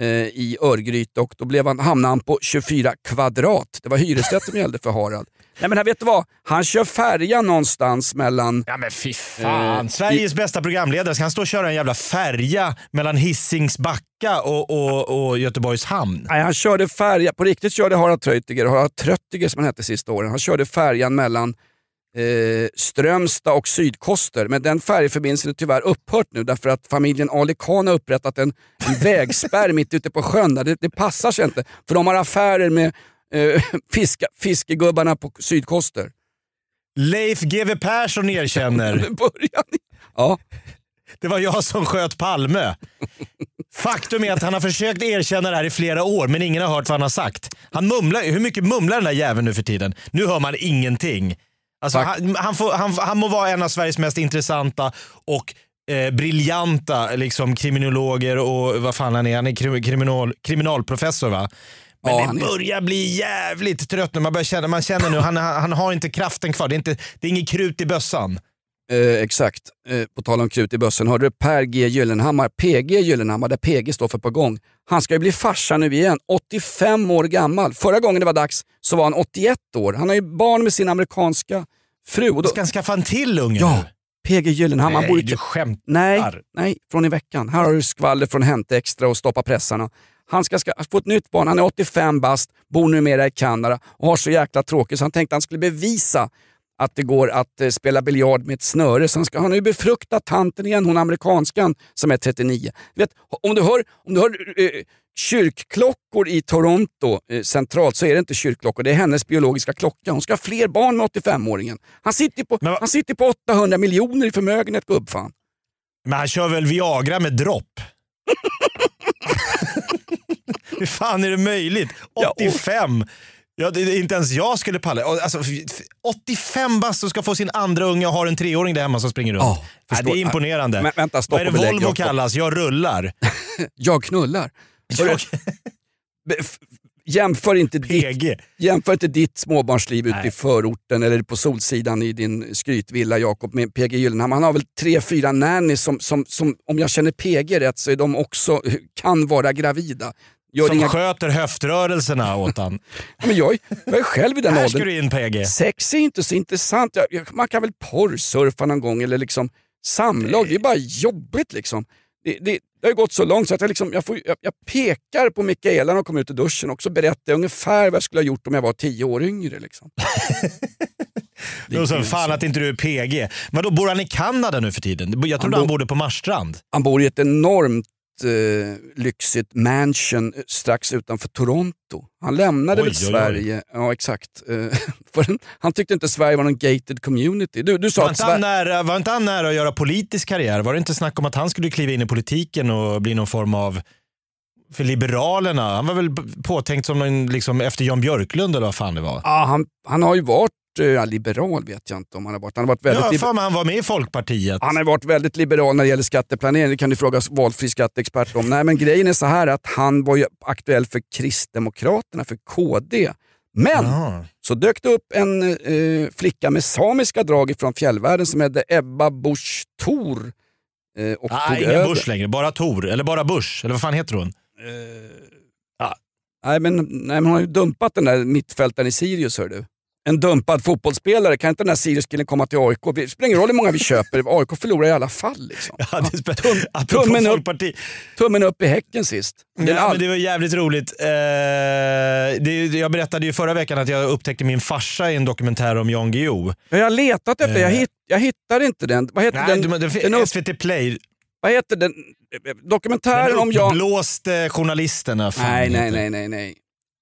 eh, i Örgryte och då blev han, hamnade han på 24 kvadrat. Det var hyresrätt som gällde för Harald. Nej men här, vet du vad? Han kör färja någonstans mellan... Ja men fy fan. Eh, Sveriges bästa programledare, ska han stå och köra en jävla färja mellan Hisings Backa och, och, och Göteborgs hamn? Nej, han körde färja, på riktigt körde Harald Treutiger, Harald Tröttiger som han hette sista åren, han körde färjan mellan eh, Strömstad och Sydkoster. Men den färjeförbindelsen är tyvärr upphört nu därför att familjen Ali Khan har upprättat en, en vägspärr mitt ute på sjön. Där. Det, det passar sig inte för de har affärer med eh, fiska, fiskegubbarna på Sydkoster. Leif GW Persson erkänner. Ja, det var jag som sköt Palme. Faktum är att han har försökt erkänna det här i flera år men ingen har hört vad han har sagt. Han mumlar, hur mycket mumlar den där jäveln nu för tiden? Nu hör man ingenting. Alltså, han, han, får, han, han må vara en av Sveriges mest intressanta och eh, briljanta liksom, kriminologer och vad fan han är. Han är krim, kriminal, kriminalprofessor va? Men Ja, det är- börjar bli jävligt trött nu. Man, börjar känna, man känner nu han, han, han har inte kraften kvar. Det är, inte, det är inget krut i bössan. Eh, exakt. Eh, på tal om krut i bössen, hörde du Per G Gyllenhammar, PG Gyllenhammar, där PG står för på gång. Han ska ju bli farsa nu igen, 85 år gammal. Förra gången det var dags så var han 81 år. Han har ju barn med sin amerikanska fru. Och då, Ska han skaffa en till unge ja, nu? PG Gyllenhammar. Nej, bor i du skämtar. Nej, nej, från i veckan. Här har du skvaller från Hänt Extra och Stoppa pressarna. Han ska, ska få ett nytt barn, han är 85 bast, bor numera i Kanada och har så jäkla tråkigt så han tänkte att han skulle bevisa att det går att eh, spela biljard med ett snöre. Så han, ska, han ju befruktat tanten igen, hon amerikanskan som är 39. Du vet, om du hör, om du hör eh, kyrkklockor i Toronto eh, centralt så är det inte kyrkklockor, det är hennes biologiska klocka. Hon ska ha fler barn med 85-åringen. Han sitter på, Men han sitter på 800 miljoner i förmögenhet gubbfan. Men han kör väl Viagra med dropp? Hur fan är det möjligt? 85? Ja, det, det, inte ens jag skulle palla. Alltså, f- f- 85 bast och ska få sin andra unge och har en treåring där hemma som springer runt. Ja, Nej, det är imponerande. Men vänta, stopp Vad är det belägg, Volvo Jakob. kallas? Jag rullar. Jag knullar. Jämför, inte ditt, jämför inte ditt småbarnsliv ute i förorten eller på Solsidan i din skrytvilla Jakob med PG Gyllenhammar. Han har väl tre, fyra nannies som, som, som, om jag känner PG rätt, så är de också, kan vara gravida. Gör Som inga... sköter höftrörelserna åt han. Men jag, jag är själv i den åldern. du in PG. Sex är inte så intressant. Jag, man kan väl porrsurfa någon gång eller liksom samlag. Det är bara jobbigt liksom. Det, det, det har gått så långt så att jag, liksom, jag, får, jag, jag pekar på Mikaela när hon kommer ut ur duschen och så berättar jag ungefär vad jag skulle ha gjort om jag var tio år yngre. Liksom. Då sa fan att inte du är PG. Men då bor han i Kanada nu för tiden? Jag trodde Han han, bor- bodde på Marstrand. Han bor i ett enormt eh, lyxigt mansion strax utanför Toronto. Han lämnade Oj, väl oj, oj. Sverige, ja exakt. Eh, för han tyckte inte Sverige var någon gated community. Du, du sa Var att inte, nära, var inte han nära att göra politisk karriär? Var det inte snack om att han skulle kliva in i politiken och bli någon form av för Liberalerna? Han var väl påtänkt som någon, liksom, efter Jan Björklund eller vad fan det var? Ja, han, han har ju varit ja, liberal vet jag inte om han har varit. Han har varit väldigt, Ja, fan, han var med i Folkpartiet. han har varit väldigt liberal när det gäller skatteplanering. Det kan du fråga valfri skatteexpert om. Nej, men grejen är så här att han var ju aktuell för Kristdemokraterna, för KD. Men Jaha. så dök det upp en eh, flicka med samiska drag från fjällvärlden som hette Ebba Busch Thor. Eh, och Ah, tog ingen över. Bush längre, bara Tor. Eller bara Bush. Eller vad fan heter hon? Nej men, nej, men hon har ju dumpat den där mittfältaren i Sirius hör du. En dumpad fotbollsspelare, kan inte den där Sirius-killen komma till AIK? Det spelar ingen roll hur många vi köper, AIK förlorar i alla fall. Liksom. Ja, det apropå tummen upp. Tummen upp i Häcken sist. Det är Ja, all- men det var jävligt roligt. Eh, det, jag berättade ju förra veckan att jag upptäckte min farsa i en dokumentär om Jan Guillou. Jag har letat efter, jag, hitt, jag hittar inte den. Vad heter Eh. Nej, den? du, det, den upp, SVT Play. vad heter den? Dokumentären Den om Jan... uppblåste journalisterna. Nej, nej, nej, nej, nej.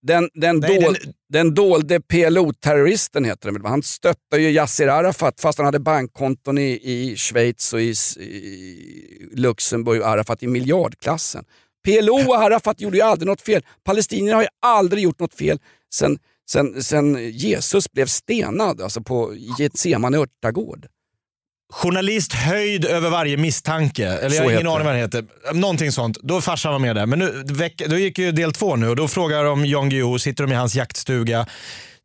Den, den, Nej, dol, den- den dolde PLO-terroristen heter den? Han stöttade ju Yasser Arafat fast han hade bankkonton i, i Schweiz och i, i Luxemburg och Arafat i miljardklassen. PLO och Arafat gjorde ju aldrig något fel. Palestinierna har ju aldrig gjort något fel sen, sen, sen Jesus blev stenad alltså på Getsemane örtagård. Journalist höjd över varje misstanke. Eller jag har ingen aning vad den heter. Någonting sånt. Då farsan var med där. Men nu, veck, då gick ju del två nu och då frågar de Jan Guillou, sitter de i hans jaktstuga.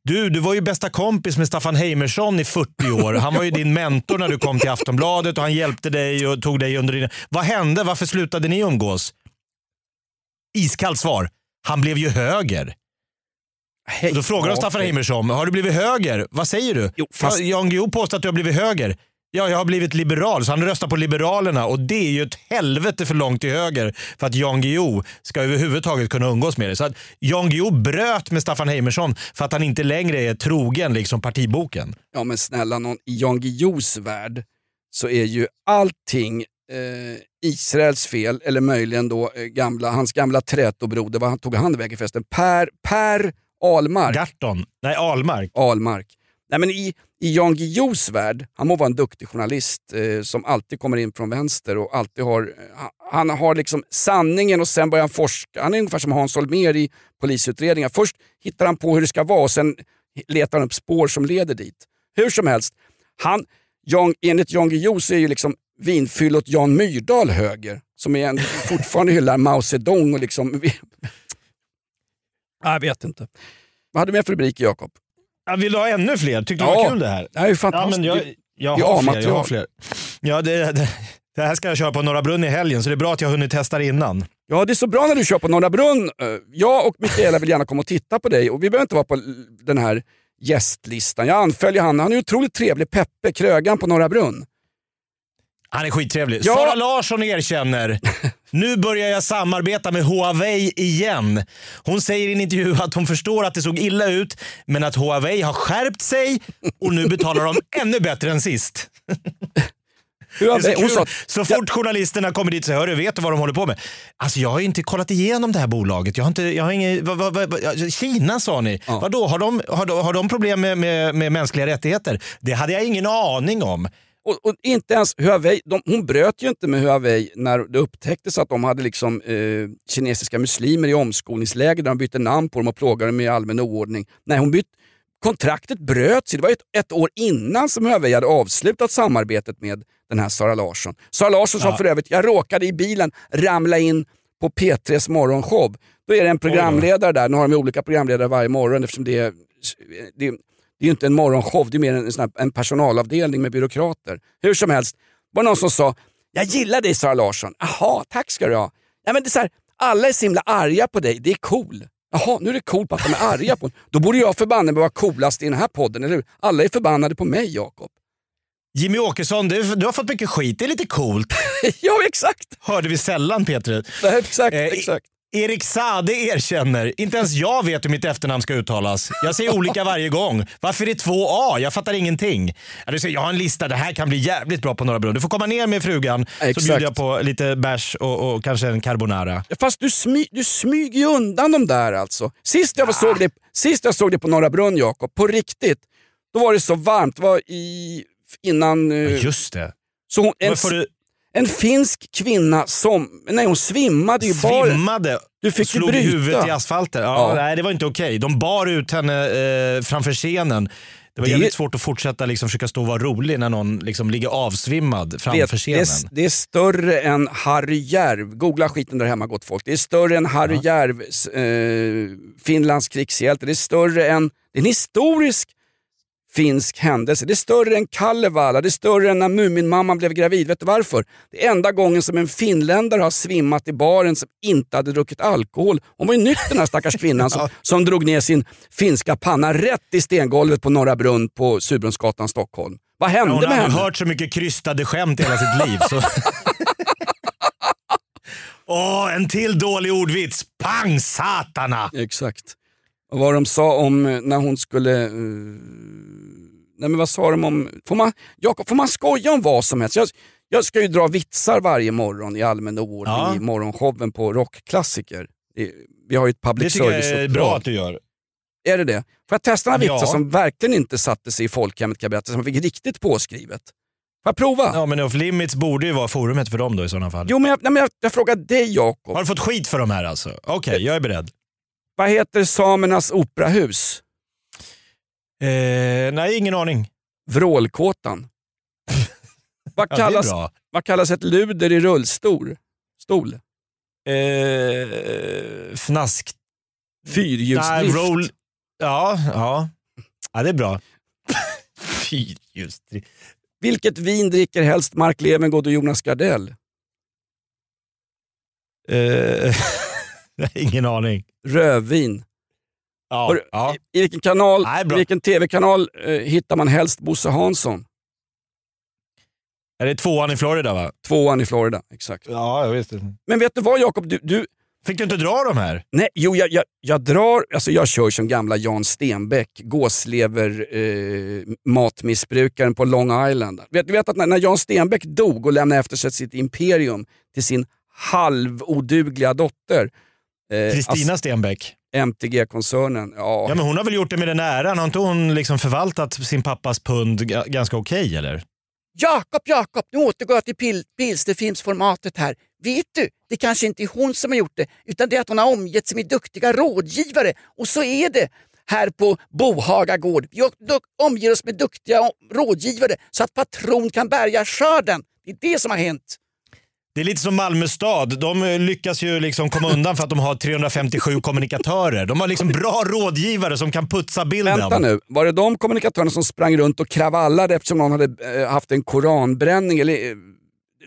Du, du var ju bästa kompis med Staffan Heimersson i 40 år. Han var ju din mentor när du kom till Aftonbladet och han hjälpte dig och tog dig under din... Vad hände? Varför slutade ni umgås? Iskallt svar. Han blev ju höger. Och då frågar de Staffan Heimersson, har du blivit höger? Vad säger du? Jo, fast- Ja, Jan Guillou påstår att du har blivit höger. Ja, jag har blivit liberal, så han röstar på Liberalerna och det är ju ett helvete för långt till höger för att Jan Guillou ska överhuvudtaget kunna umgås med det. Så att Jan Guillou bröt med Staffan Heimersson för att han inte längre är trogen liksom partiboken. Ja men snälla någon, i Jan Guillous värld så är ju allting eh, Israels fel, eller möjligen då eh, gamla, hans gamla trätobroder, vad han tog han vägen förresten? Per, per Ahlmark. Garton. Nej, Ahlmark. Ahlmark. Nej, men i, I Jan Guillous värld, han må vara en duktig journalist eh, som alltid kommer in från vänster och alltid har, han har liksom sanningen och sen börjar han forska. Han är ungefär som Hans Holmér i polisutredningar. Först hittar han på hur det ska vara och sen letar han upp spår som leder dit. Hur som helst, han, Jan, enligt Jan Guillou så är ju liksom vinfyllot Jan Myrdal höger som är en, fortfarande hyllar Mao Zedong och liksom... Jag vet inte. Vad hade du med för rubriker Jakob? Vill du ha ännu fler? Tyckte du det Ja, var kul det här? det här är fantastiskt. Ja, men Det- jag, jag, det har fler, jag har fler. Ja, det, det, det här ska jag köra på Norra Brunn i helgen så det är bra att jag har hunnit testa det innan. Ja, det är så bra när du kör på Norra Brunn. Eh, Jag och Mikaela vill gärna komma och titta på dig och vi behöver inte vara på den här gästlistan. Jag anföljer han. Han är otroligt trevlig. Peppe Krögan på Norra Brunn. Han är skittrevlig. Ja. Sara Larsson erkänner. Nu börjar jag samarbeta med Huawei igen. Hon säger i en intervju att hon förstår att det såg illa ut, men att Huawei har skärpt sig och nu betalar de ännu bättre än sist. Så, sa, så fort journalisterna kommer dit och säger “Hörru, vet du vad de håller på med?” Alltså jag har ju inte kollat igenom det här bolaget. Jag har inte, jag har ingen, vad, vad, vad- Kina sa ni. Ja. Vadå, har de, har, de, har de problem med, med, med mänskliga rättigheter? Det hade jag ingen aning om. Och, och inte ens Huawei, de, hon bröt ju inte med Huawei när det upptäcktes att de hade liksom, eh, kinesiska muslimer i omskolningsläger där de bytte namn på dem och plågade dem i allmän oordning. Nej, hon bytt, kontraktet bröts. Det var ett, ett år innan som Huawei hade avslutat samarbetet med den här Sara Larsson. Sara Larsson som Ja. för övrigt, jag råkade i bilen ramla in på P3s morgonshow. Då är det en programledare där, nu har de olika programledare varje morgon eftersom det är, det, är- det är ju inte en morgonshow, det är mer en, sån en personalavdelning med byråkrater. Hur som helst, var det någon som sa “Jag gillar dig Sara Larsson”. “Jaha, tack ska du ha”. Ja, men det är så här, alla är så himla arga på dig, det är cool. Jaha, nu är det coolt att de är arga på Då borde jag förbanne vara coolast i den här podden, eller hur? Alla är förbannade på mig, Jakob. Jimmy Åkesson, du, du har fått mycket skit. Det är lite coolt. ja, exakt. Hörde vi sällan Peter. Nej, exakt, Eh, exakt. Erik Sade erkänner, inte ens jag vet hur mitt efternamn ska uttalas. Jag säger olika varje gång. Varför är det två A? Jag fattar ingenting. Ja, Jag har en lista, det här kan bli jävligt bra på Norra Brunn. Du får komma ner med frugan så Exakt. bjuder jag på lite bärs och, och kanske en carbonara. Fast du, smy, du smyger ju undan dem där alltså. Sist jag, såg det, sist jag såg det på Norra Brunn, Jakob, på riktigt, då var det så varmt. Det var i, innan... eh, Just det. Så hon, en, du- en finsk kvinna som, nej hon svimmade ju bara. Svimmade. Du fick slog bryta. huvudet i asfalten. Ja, Ja. Nej, det var inte okej. De bar ut henne eh, framför scenen. Det var Det- jävligt svårt att fortsätta liksom, försöka stå och vara rolig när någon liksom, ligger avsvimmad framför Vet, det, scenen. är, det är större än Harry Järv. Googla skiten där hemma gott folk. Det är större än Harry Järv, eh, Finlands krigshjälte. Det är större än, det är en historisk finsk händelse. Det är större än Kalevala, det är större än när Muminmamman blev gravid. Vet du varför? Det är enda gången som en finländare har svimmat i baren som inte hade druckit alkohol. Hon var ju nykter den här stackars kvinnan som, som drog ner sin finska panna rätt i stengolvet på Norra Brunn på Surbrunnsgatan, Stockholm. Vad hände Hon med har henne? hört så mycket krystade skämt i hela sitt liv. Så. Åh, en till dålig ordvits. Pang satana! Exakt. Och vad de sa om eh, när hon skulle... eh, nej men vad sa de om... Får man, Jakob, får man skoja om vad som helst? Jag, jag ska ju dra vitsar varje morgon i allmän ordning Ja. i morgonshowen på rockklassiker. Det- Vi har ju ett Det public tycker jag är bra att du gör. Är det det? Får jag testa några Ja. vitsar som verkligen inte satte sig i folkhemmet kan jag berätta, som fick riktigt påskrivet? Får jag prova? Ja, men Off Limits borde ju vara forumet för dem då i sådana fall. Jo, men jag, nej, men jag, jag frågar dig Jakob. Har du fått skit för de här alltså? Okej, jag är beredd. Vad heter samernas operahus? Eh, nej, ingen aning. Vrålkåtan. vad, Ja, kallas, bra. vad kallas ett luder i rullstol? Stol? Eh, fnask... Fyrhjulsdrift. Roll... Ja, ja. ja, det är bra. Fyrhjulsdrift. Vilket vin dricker helst Mark Levengood och Jonas Gardell? Eh, ingen aning. Rödvin. Ja, du- ja. I, I vilken kanal, Nej, i vilken tv-kanal eh, hittar man helst Bosse Hansson? Är det tvåan i Florida va? Tvåan i Florida, exakt. Ja, jag visste. Men vet du vad Jakob? Du, du, Fick du inte dra de här? nej, jo, jag, jag, jag drar, alltså jag kör som gamla Jan Stenbeck, gåslever eh, matmissbrukaren på Long Island. Vet, du vet att när, när Jan Stenbeck dog och lämnade efter sig sitt imperium till sin halvodugliga dotter. Eh, Kristina Stenbeck. MTG-koncernen. Ja. Ja, men hon har väl gjort det med den äran? Har inte hon liksom förvaltat sin pappas pund ga- ganska okej eller? Jakob, Jakob, nu återgår jag till pil- pilsterfilmsformatet här. Vet du, det kanske inte är hon som har gjort det, utan det är att hon har omgett sig med duktiga rådgivare. Och så är det här på Bohaga gård. Vi omger oss med duktiga rådgivare så att patron kan bärga skörden. Det är det som har hänt. Det är lite som Malmö stad. De eh, lyckas ju liksom komma undan för att de har 357 kommunikatörer. De har liksom bra rådgivare som kan putsa bilden. Vänta nu, var det de kommunikatörerna som sprang runt och kravallade eftersom någon hade eh, haft en koranbränning? Eller, eh,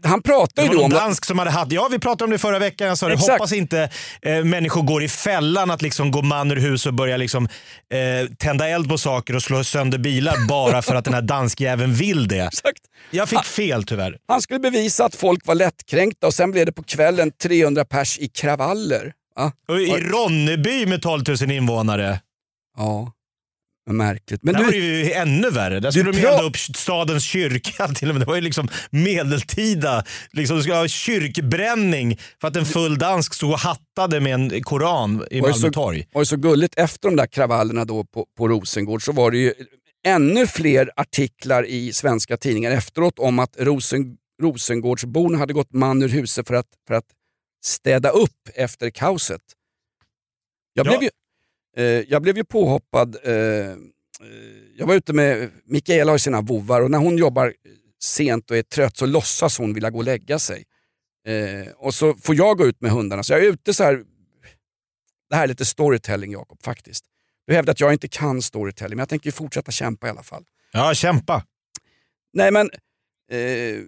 han pratade Det ju då om... dansk som hade haft, ja vi pratade om det förra veckan, jag sa det, Exakt. hoppas inte eh, människor går i fällan att liksom gå man ur hus och börja liksom, eh, tända eld på saker och slå sönder bilar bara för att den här danskjäveln vill det. Exakt. Jag fick fel tyvärr. Han skulle bevisa att folk var lättkränkta och sen blev det på kvällen 300 pers i kravaller. Va? Och I Ronneby med 12 000 invånare, Ja, märkligt. Men du, var det ju ännu värre. Där skulle de ju upp stadens kyrka till och med. Det var ju liksom medeltida. Liksom, du skulle ha kyrkbränning för att en full dansk stod och hattade med en koran i Malmö så, torg. var ju så gulligt efter de där kravallerna då på, på Rosengård så var det ju ännu fler artiklar i svenska tidningar efteråt om att Rosen, Rosengårdsborna hade gått man ur huset för att, för att städa upp efter kaoset. Jag, Ja. blev, ju, jag blev ju påhoppad. Eh, eh, jag var ute med, Mikaela har sina vovvar och när hon jobbar sent och är trött så låtsas hon vilja gå och lägga sig. Eh, och så får jag gå ut med hundarna. Så jag är ute så här. Det här är lite storytelling Jakob faktiskt. Du hävdar att jag inte kan storytelling, men jag tänker fortsätta kämpa i alla fall. Ja, kämpa. Nej men, eh,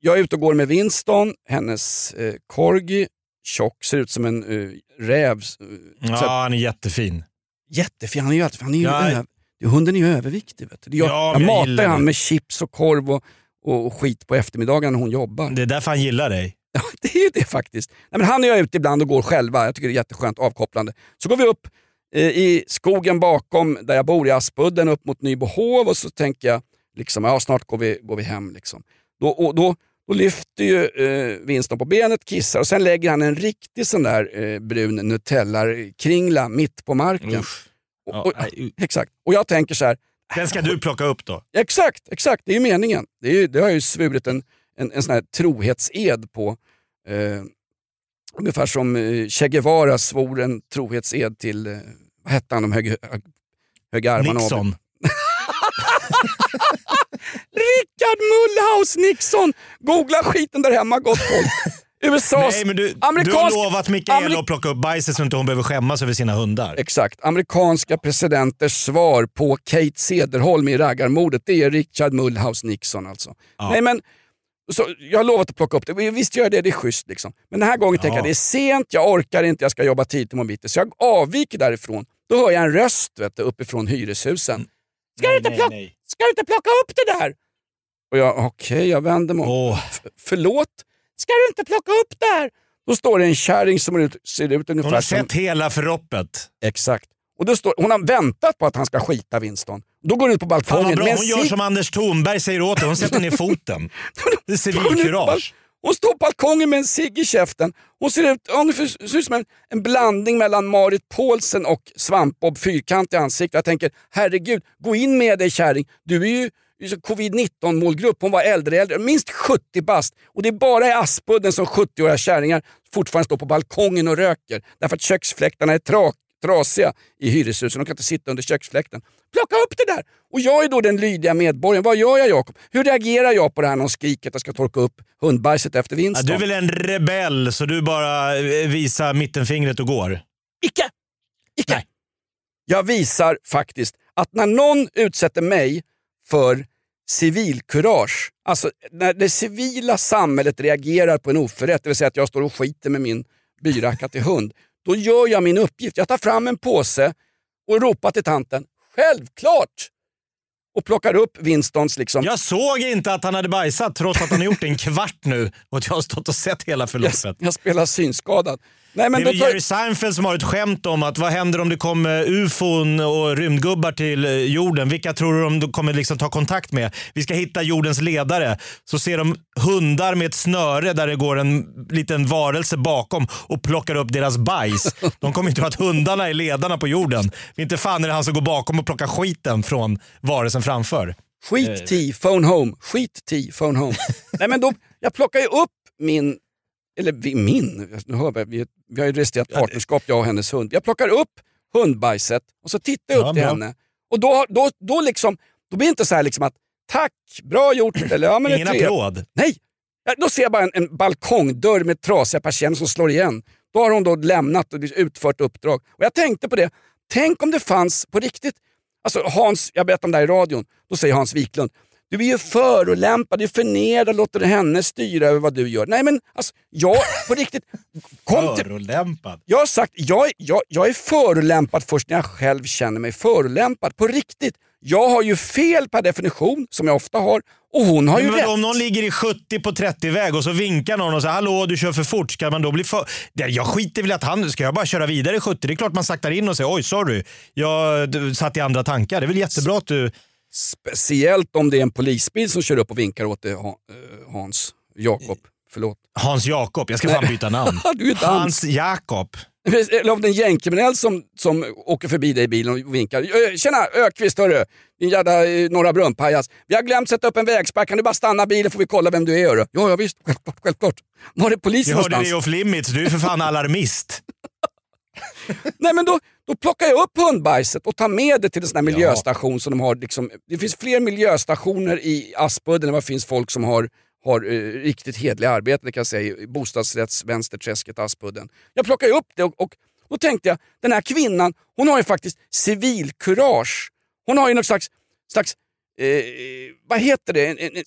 jag är ute och går med Winston, hennes eh, corgi, tjock, ser ut som en uh, räv. Uh, Ja, han är jättefin. Jättefin, han är ju, han är ju Ja. ö- Hunden är ju överviktig. Vet du. Jag, Ja, jag jag matar han det. med chips och korv och, och skit på eftermiddagen när hon jobbar. Det är därför han gillar dig. Ja, det är ju det faktiskt. Nej, men han och jag är ute ibland och går själva. Jag tycker det är jätteskönt avkopplande. Så går vi upp eh, i skogen bakom där jag bor i Aspudden upp mot Nybohov och så tänker jag liksom, ja, snart går vi, går vi hem. Liksom. Då, och då, då lyfter ju eh, Winston på benet, kissar och sen lägger han en riktig sån där eh, brun Nutella-kringla mitt på marken. Och, och, exakt. Och jag tänker så här, Den ska du plocka upp då? Exakt, exakt. Det är ju meningen. Det, är ju, det har jag ju svurit en, en, en sån här trohetsed på. Eh, ungefär som eh, Che Guevara svor en trohetsed till, eh, vad hette han, de höga, höga armarna? Nixon. Richard Mullhouse Nixon! Googla skiten där hemma gott folk. USAs Nej, men du, du amerikansk- har lovat Mikaela Amerik- att plocka upp bajset så inte hon behöver skämmas över sina hundar. Exakt. Amerikanska presidenters svar på Kate Cederholm i raggarmordet, det är Richard Mullhouse Nixon alltså. Nej, men, så, jag har lovat att plocka upp det. Visst gör jag det, det är schysst. Liksom. Men den här gången tänker jag det är sent, jag orkar inte, jag ska jobba tidigt imorgon bitti. Så jag avviker därifrån. Då hör jag en röst vet du, uppifrån hyreshusen. Ska, du inte nej, nej. ska du inte plocka upp det där? Och jag, okej, jag vänder mig. F- Förlåt? Ska du inte plocka upp det här? Då står det en kärring som ser ut, ser ut ungefär Hon har som... sett hela förloppet. Exakt. Och då står, hon har väntat på att han ska skita Winston. Då går hon ut på balkongen bra, hon gör som Anders Thornberg säger åt dig. Hon sätter ner foten. Det är civilkurage. Hon står på balkongen med en cigg i käften. Hon ser ut, hon ser ut som en, en blandning mellan Marit Paulsen och Svampbob Fyrkant i ansiktet. Jag tänker, herregud, gå in med dig kärring. Du är ju covid-19 målgrupp. Hon var äldre, äldre, minst 70 bast. Och det är bara i Aspudden som 70-åriga kärringar fortfarande står på balkongen och röker. Därför att köksfläktarna är tra trasiga i hyreshusen. De kan inte sitta under köksfläkten. Plocka upp det där! Och jag är då den lydiga medborgaren. Vad gör jag Jakob? Hur reagerar jag på det här när hon skriker att jag ska torka upp hundbajset efter Ja, Winston? du är väl en rebell så du bara eh, visar mittenfingret och går. Icke! Icke! Jag visar faktiskt att när någon utsätter mig för civilkurage, alltså när det civila samhället reagerar på en oförrätt, det vill säga att jag står och skiter med min byracka till hund, då gör jag min uppgift. Jag tar fram en påse och ropar till tanten, självklart! Och plockar upp Winstons liksom... Jag såg inte att han hade bajsat trots att han har gjort det en kvart nu och att jag har stått och sett hela förloppet. Jag, jag spelar synskadad. Nej, men det är väl Jerry Seinfeld som har ett skämt om att vad händer om det kommer ufon och rymdgubbar till eh, jorden? Vilka tror du de kommer liksom ta kontakt med? Vi ska hitta jordens ledare. Så ser de hundar med ett snöre där det går en liten varelse bakom och plockar upp deras bajs. De kommer inte tro att hundarna är ledarna på jorden. Inte fan är det han som går bakom och plockar skiten från varelsen framför. Skit T, phone home. Skit T, phone home. Nej, men då, jag plockar ju upp min, eller min, nu hör vi, vi, vi har ju registrerat partnerskap jag och hennes hund. Jag plockar upp hundbajset och så tittar jag upp Ja, till bra. henne. Och då, då, då, liksom, då blir det inte så här liksom att tack, bra gjort. Eller, ja, men Ingen applåd. Nej, då ser jag bara en, en balkongdörr med trasiga persienner som slår igen. Då har hon då lämnat och utfört uppdrag. Och jag tänkte på det, tänk om det fanns på riktigt, alltså Hans, jag berättade om det här i radion, då säger Hans Wiklund, du är ju förolämpad, du är förnedrad, låter henne styra över vad du gör. Nej men alltså, jag på riktigt, kom till, Förolämpad. jag har sagt, jag, jag, jag är förolämpad först när jag själv känner mig förolämpad. På riktigt. Jag har ju fel per definition, som jag ofta har, och hon har ju Men rätt. om någon ligger i 70 på 30-väg och så vinkar någon och säger hallå du kör för fort, ska man då bli för... Jag skiter väl att han, ska jag bara köra vidare i 70? Det är klart man saktar in och säger oj sorry, jag satt i andra tankar. Det är väl jättebra att du... Speciellt om det är en polisbil som kör upp och vinkar åt dig, eh, Hans. Jakob. Förlåt. Hans Jakob, jag ska fan byta namn. Hans Jakob. Eller om det är en gängkriminell som, som åker förbi dig i bilen och vinkar. Ö, Tjena Ökvist hörru, din jävla eh, Norra Brunn-pajas. Vi har glömt sätta upp en vägspärr, kan du bara stanna bilen får vi kolla vem du är hörru? Ja, ja visst, självklart, självklart. Var är polisen Jag hörde någonstans? det off limits, du är för fan alarmist. Nej men då, då plockar jag upp hundbajset och tar med det till en sån här miljöstation som de har. Liksom, det finns fler miljöstationer i Aspudden än vad det finns folk som har, har eh, riktigt hedliga arbeten kan jag säga, i bostadsrättsvänsterträsket Aspudden. Jag plockar upp det och, och då tänkte jag, den här kvinnan, hon har ju faktiskt civilkurage. Hon har ju något slags, slags eh, vad heter det, en, en, en,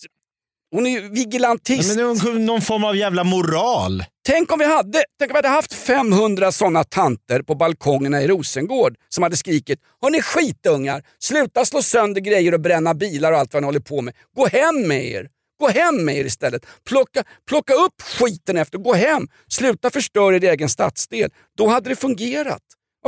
hon är ju vigilantisk. Men någon, någon form av jävla moral. Tänk om vi hade, tänk om vi hade haft 500 sådana tanter på balkongerna i Rosengård som hade skrikit Hörni skitungar, sluta slå sönder grejer och bränna bilar och allt vad ni håller på med. Gå hem med er! Gå hem med er istället. Plocka, plocka upp skiten efter gå hem. Sluta förstöra er egen stadsdel. Då hade det fungerat.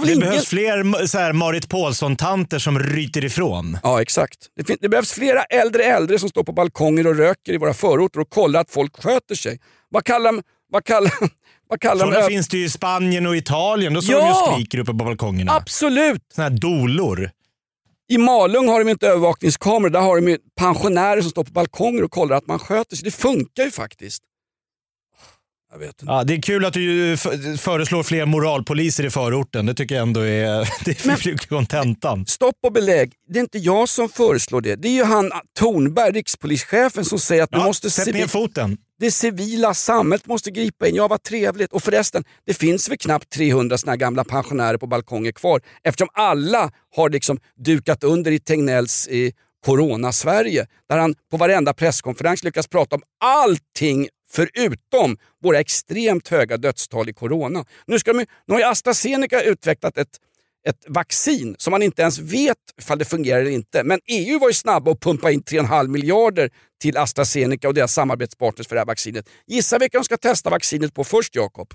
Det ingen- behövs fler så här, Marit Paulsson-tanter som ryter ifrån. Ja, exakt. Det, det behövs flera äldre äldre som står på balkonger och röker i våra förorter och kollar att folk sköter sig. Vad kallar. Vad kallar, vad kallar Sådana finns det ju i Spanien och Italien. Då står Ja! de och skriker uppe på balkongerna. Absolut! Såna här dolor. I Malung har de inte övervakningskameror, där har de pensionärer som står på balkonger och kollar att man sköter sig. Det funkar ju faktiskt. Jag vet inte. Ja, det är kul att du föreslår fler moralpoliser i förorten. Det tycker jag ändå är, det är kontentan. Stopp och belägg. Det är inte jag som föreslår det. Det är ju han Tornberg, rikspolischefen, som säger att vi måste sätt ner foten. Det civila samhället måste gripa in. Ja, vad trevligt. Och förresten, det finns väl knappt 300 såna här gamla pensionärer på balkonger kvar eftersom alla har liksom dukat under i Tegnells eh, Corona-Sverige där han på varenda presskonferens lyckas prata om allting förutom våra extremt höga dödstal i corona. Nu, ska de, nu har ju AstraZeneca utvecklat ett, ett vaccin som man inte ens vet ifall det fungerar eller inte. Men EU var ju snabba att pumpa in 3,5 miljarder till AstraZeneca och deras samarbetspartners för det här vaccinet. Gissa vilka de ska testa vaccinet på först, Jakob?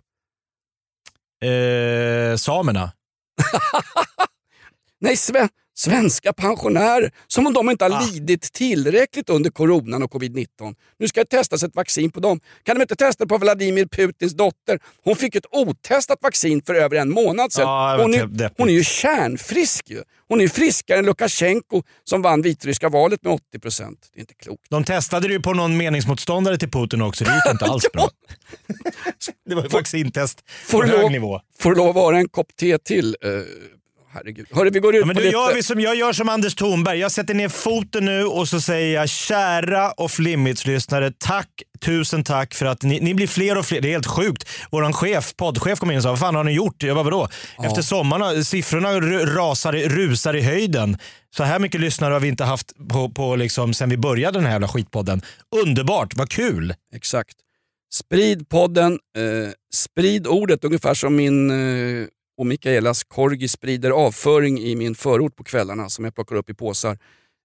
Eh, samerna. Nej, sve, svenska pensionärer. Som om de inte har lidit tillräckligt under coronan och covid-19. Nu ska det testas ett vaccin på dem. Kan de inte testa på Vladimir Putins dotter? Hon fick ett otestat vaccin för över en månad sedan. Det var hon, är, hon är ju kärnfrisk ju. Hon är friskare än Lukasjenko som vann vitryska valet med 80 procent. Det är inte klokt. De testade det ju på någon meningsmotståndare till Putin också. Det gick inte alls bra. Det var ett vaccintest på hög lov, nivå. får du lov att vara en kopp te till? Uh, herregud. Hörru, vi går ut Ja, men på då lite... gör vi som, jag gör som Anders Thornberg. Jag sätter ner foten nu och så säger jag kära off limits-lyssnare, tack, tusen tack för att ni, ni blir fler och fler. Det är helt sjukt. Vår chef, poddchef kom in och sa, vad fan har ni gjort? Jag bara, vadå? Efter sommaren, siffrorna rasar, rusar i höjden. Så här mycket lyssnare har vi inte haft på, på liksom, sen vi började den här jävla skitpodden. Underbart, vad kul! Exakt. Sprid podden, eh, sprid ordet ungefär som min eh, och Mikaelas korgi sprider avföring i min förort på kvällarna som jag plockar upp i påsar.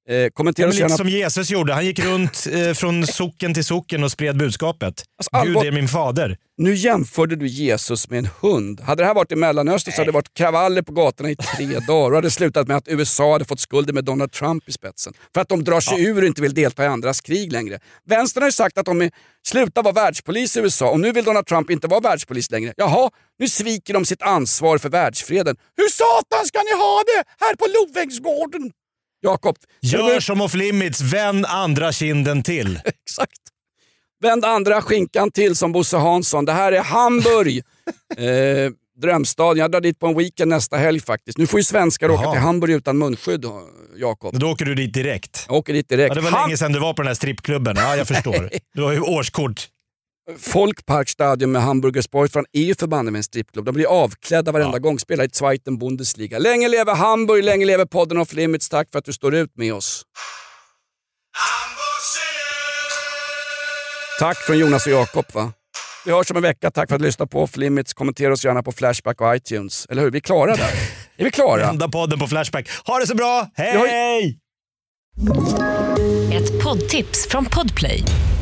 Eh, Ja, kommentera men oss lite gärna. som Jesus gjorde. Han gick runt eh, från socken till socken och spred budskapet. allvar- Gud är min fader. Nu jämförde du Jesus med en hund. Hade det här varit i Mellanöstern så hade det varit kravaller på gatorna i tre dagar och hade slutat med att USA hade fått skulden med Donald Trump i spetsen. För att de drar sig ur och inte vill delta i andras krig längre. Vänstern har ju sagt att de är, slutar vara världspolis i USA och nu vill Donald Trump inte vara världspolis längre. Jaha, nu sviker de sitt ansvar för världsfreden. Hur satan ska ni ha det här på Lovängsgården? Jakob, Gör som off limits, vänd andra kinden till. Exakt. Vänd andra skinkan till som Bosse Hansson. Det här är Hamburg. eh, drömstaden. Jag drar dit på en weekend nästa helg faktiskt. Nu får ju svenskar åka Jaha. till Hamburg utan munskydd, Jakob. Då åker du dit direkt. Jag åker dit direkt. Ja, det var Ham- länge sedan du var på den här strippklubben. Ja, jag förstår. Du har ju årskort. Folkparkstadion med Hamburger Sportfan är ju förbanne med en strippklubb. De blir avklädda varenda gång, spelar i Zweiten Bundesliga. Länge leve Hamburg, länge leve podden Off Limits. Tack för att du står ut med oss. Tack från Jonas och Jakob va? Vi hörs om en vecka. Tack för att du lyssnade på Off Limits. Kommentera oss gärna på Flashback och iTunes. Eller hur? Vi är klara där. Är vi klara? Enda podden på Flashback. Ha det så bra. Hej! Har-! Ett poddtips från Podplay.